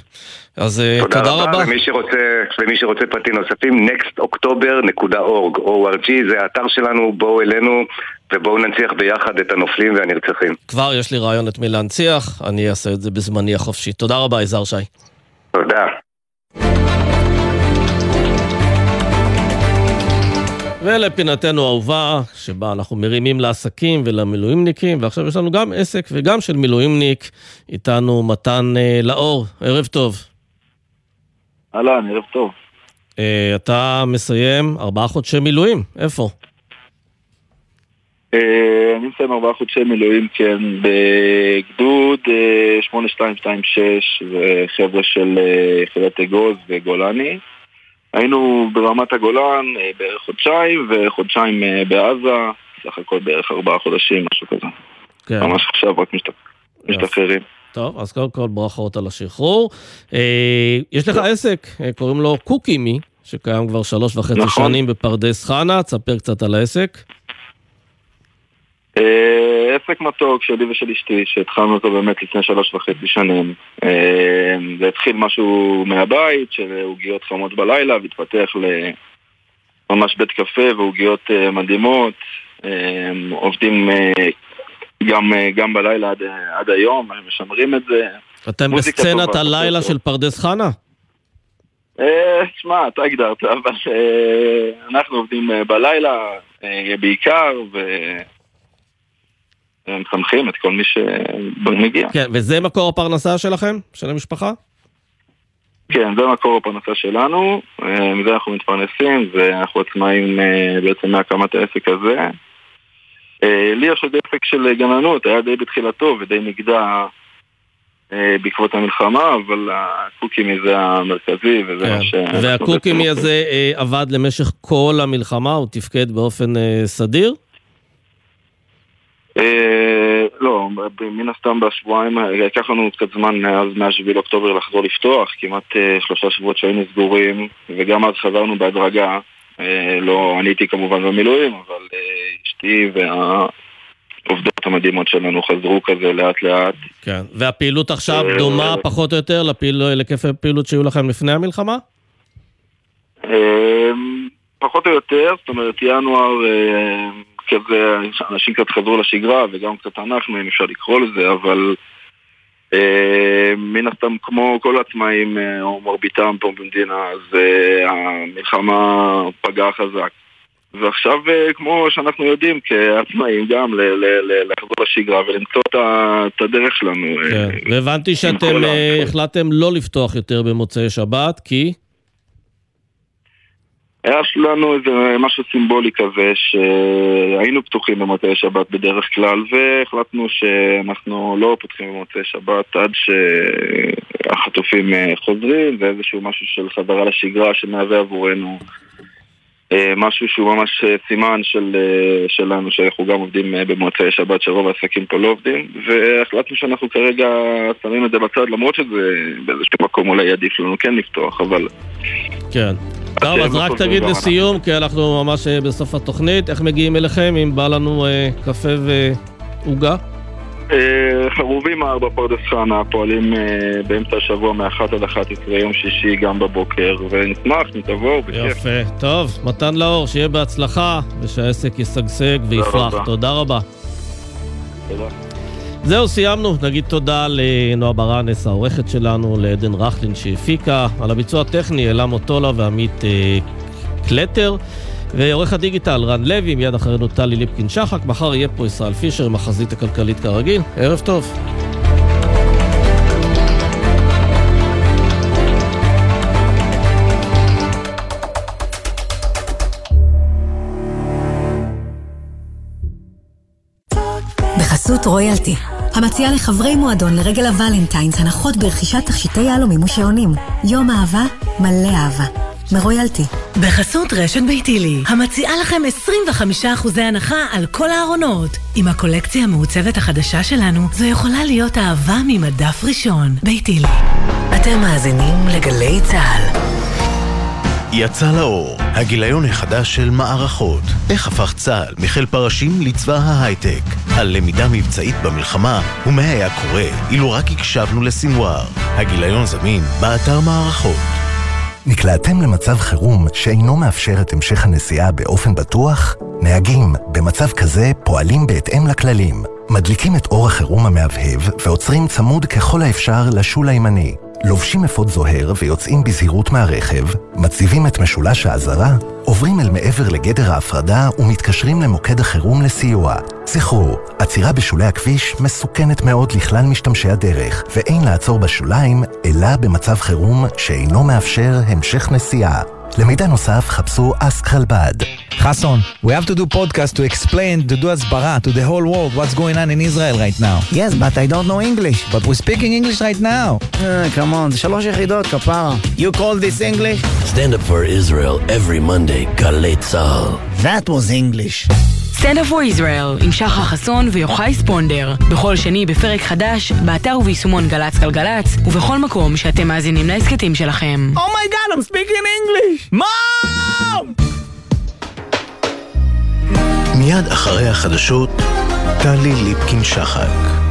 [SPEAKER 10] אז אה, תודה, תודה רבה.
[SPEAKER 23] ומי שרוצה, ומי שרוצה פרטים נוספים, nextoctober.org, ORG, זה האתר שלנו, בואו אלינו ובואו ננציח ביחד את הנופלים והנרצחים.
[SPEAKER 10] כבר יש לי רעיון את מי להנציח, אני אעשה את זה בזמני החופשי. תודה רבה, יזהר שי.
[SPEAKER 23] תודה.
[SPEAKER 10] ולפינתנו האהובה, שבה אנחנו מרימים לעסקים ולמילואימניקים, ועכשיו יש לנו גם עסק וגם של מילואימניק, איתנו מתן אה, לאור, ערב טוב.
[SPEAKER 24] אהלן, ערב טוב.
[SPEAKER 10] אה, אתה מסיים ארבעה חודשי מילואים, איפה?
[SPEAKER 24] אה, אני מסיים ארבעה חודשי מילואים, כן, בגדוד אה, 8226, וחבר'ה של אה, יחידת אגוז וגולני. היינו ברמת הגולן אה, בערך חודשיים, וחודשיים אה, בעזה, סך הכל בערך ארבעה חודשים, משהו כזה.
[SPEAKER 10] כן.
[SPEAKER 24] ממש עכשיו רק משת- משתחררים.
[SPEAKER 10] טוב, אז קודם כל ברכות על השחרור. אה, יש לך עסק, אה, קוראים לו קוקימי, שקיים כבר שלוש וחצי
[SPEAKER 24] נכון.
[SPEAKER 10] שנים בפרדס חנה, תספר קצת על העסק.
[SPEAKER 24] אה, עסק מתוק שלי ושל אשתי, שהתחלנו אותו באמת לפני שלוש וחצי שנים. אה, זה התחיל משהו מהבית, של עוגיות חמות בלילה, והתפתח לממש בית קפה ועוגיות אה, מדהימות. עובדים גם, גם בלילה עד, עד היום, משמרים את זה.
[SPEAKER 10] אתם בסצנת
[SPEAKER 24] טובה,
[SPEAKER 10] הלילה. של פרדס חנה?
[SPEAKER 24] שמע, אתה הגדרת, אבל אנחנו עובדים בלילה בעיקר, ומחנכים את כל מי שמגיע.
[SPEAKER 10] כן, וזה מקור הפרנסה שלכם? של המשפחה?
[SPEAKER 24] כן, זה מקור הפרנסה שלנו, אה, מזה אנחנו מתפרנסים, ואנחנו עצמאים אה, בעצם מהקמת העסק הזה. אה, לי יש עוד עסק של גננות, היה די בתחילתו ודי נגדע בעקבות המלחמה, אבל הקוקימי זה המרכזי, וזה מה ש...
[SPEAKER 10] והקוקימי הזה עבד למשך כל המלחמה, הוא תפקד באופן סדיר?
[SPEAKER 24] אה, לא, מן הסתם בשבועיים, לקח לנו קצת זמן מאז מה-7 לאוקטובר לחזור לפתוח, כמעט אה, שלושה שבועות שהיינו סגורים, וגם אז חזרנו בהדרגה. אה, לא, אני הייתי כמובן במילואים, אבל אשתי והעובדות המדהימות שלנו חזרו כזה לאט לאט.
[SPEAKER 10] כן. והפעילות עכשיו דומה פחות או יותר להיקפי הפעילות שהיו לכם לפני המלחמה?
[SPEAKER 24] פחות או יותר, זאת אומרת ינואר אה, כזה, אנשים קצת חזרו לשגרה וגם קצת אנחנו, אם אפשר לקרוא לזה, אבל אה, מן הסתם כמו כל העצמאים אה, או מרביתם פה במדינה, אז אה, המלחמה פגעה חזק. ועכשיו, אה, כמו שאנחנו יודעים כעצמאים, גם ל- ל- ל- לחזור לשגרה ולמצוא את הדרך שלנו. אה,
[SPEAKER 10] כן. והבנתי שאתם אה, החלטתם לא לפתוח יותר במוצאי שבת, כי...
[SPEAKER 24] היה לנו איזה משהו סימבולי כזה שהיינו פתוחים במוצאי שבת בדרך כלל והחלטנו שאנחנו לא פותחים במוצאי שבת עד שהחטופים אה, חוזרים זה איזשהו משהו של חזרה לשגרה שמהווה עבורנו אה, משהו שהוא ממש אה, סימן של, שלנו שאנחנו גם עובדים במוצאי שבת שרוב העסקים פה לא עובדים והחלטנו שאנחנו כרגע שמים את זה בצד למרות שזה באיזשהו מקום אולי עדיף לנו כן לפתוח אבל
[SPEAKER 10] כן. טוב, אז רק תגיד לסיום, כי אנחנו ממש אה, בסוף התוכנית, איך מגיעים אליכם אם בא לנו אה, קפה ועוגה?
[SPEAKER 24] אה, חרובים ארבע פרדס חנה פועלים באמצע השבוע מ-1 עד 11 יום שישי גם בבוקר ונשמח אם תבואו בכיף.
[SPEAKER 10] יפה. טוב, מתן לאור, שיהיה בהצלחה, ושהעסק ישגשג ויפרח. תודה רבה.
[SPEAKER 24] תודה.
[SPEAKER 10] זהו, סיימנו. נגיד תודה לנועה ברנס, העורכת שלנו, לעדן רכלין שהפיקה, על הביצוע הטכני, אלה מוטולה ועמית אה, קלטר. ועורך הדיגיטל רן לוי, מיד אחרינו טלי ליפקין שחק, מחר יהיה פה ישראל פישר עם החזית הכלכלית כרגיל. ערב טוב.
[SPEAKER 6] בחסות רויאלטי, המציעה לחברי מועדון לרגל הוולנטיינס הנחות ברכישת תכשיטי יהלומים ושעונים. יום אהבה מלא אהבה. מרויאלטי.
[SPEAKER 7] בחסות רשת ביתילי, המציעה לכם 25% הנחה על כל הארונות. עם הקולקציה המעוצבת החדשה שלנו, זו יכולה להיות אהבה ממדף ראשון. ביתילי.
[SPEAKER 15] אתם מאזינים לגלי צה"ל.
[SPEAKER 9] יצא לאור, הגיליון החדש של מערכות. איך הפך צה"ל מחיל פרשים לצבא ההייטק. על למידה מבצעית במלחמה, ומה היה קורה אילו רק הקשבנו לסינואר. הגיליון זמין באתר מערכות.
[SPEAKER 25] נקלעתם למצב חירום שאינו מאפשר את המשך הנסיעה באופן בטוח? נהגים, במצב כזה פועלים בהתאם לכללים. מדליקים את אור החירום המהבהב ועוצרים צמוד ככל האפשר לשול הימני. לובשים אפוד זוהר ויוצאים בזהירות מהרכב, מציבים את משולש האזהרה, עוברים אל מעבר לגדר ההפרדה ומתקשרים למוקד החירום לסיוע. זכרו, עצירה בשולי הכביש מסוכנת מאוד לכלל משתמשי הדרך, ואין לעצור בשוליים, אלא במצב חירום שאינו מאפשר המשך נסיעה. למידע נוסף חפשו אסק חלבד.
[SPEAKER 26] Hassan, we have to do podcast to explain, to do הסברה to the whole world what's going on in Israel right now.
[SPEAKER 27] Yes, but I don't know English.
[SPEAKER 26] But we're speaking English right now.
[SPEAKER 27] Uh, come on, זה שלוש יחידות, כפרה. You call this English?
[SPEAKER 28] Stand up for Israel every Monday, גלי צה"ל.
[SPEAKER 27] That was English.
[SPEAKER 29] Stand up for Israel עם שחר חסון ויוחאי ספונדר. בכל שני בפרק חדש, באתר וביישומון גל"צ גלגלצ, ובכל מקום שאתם מאזינים להסכתים שלכם.
[SPEAKER 27] Oh my god, I'm speaking English! Mom!
[SPEAKER 9] מיד אחרי החדשות, טלי ליפקין שחק.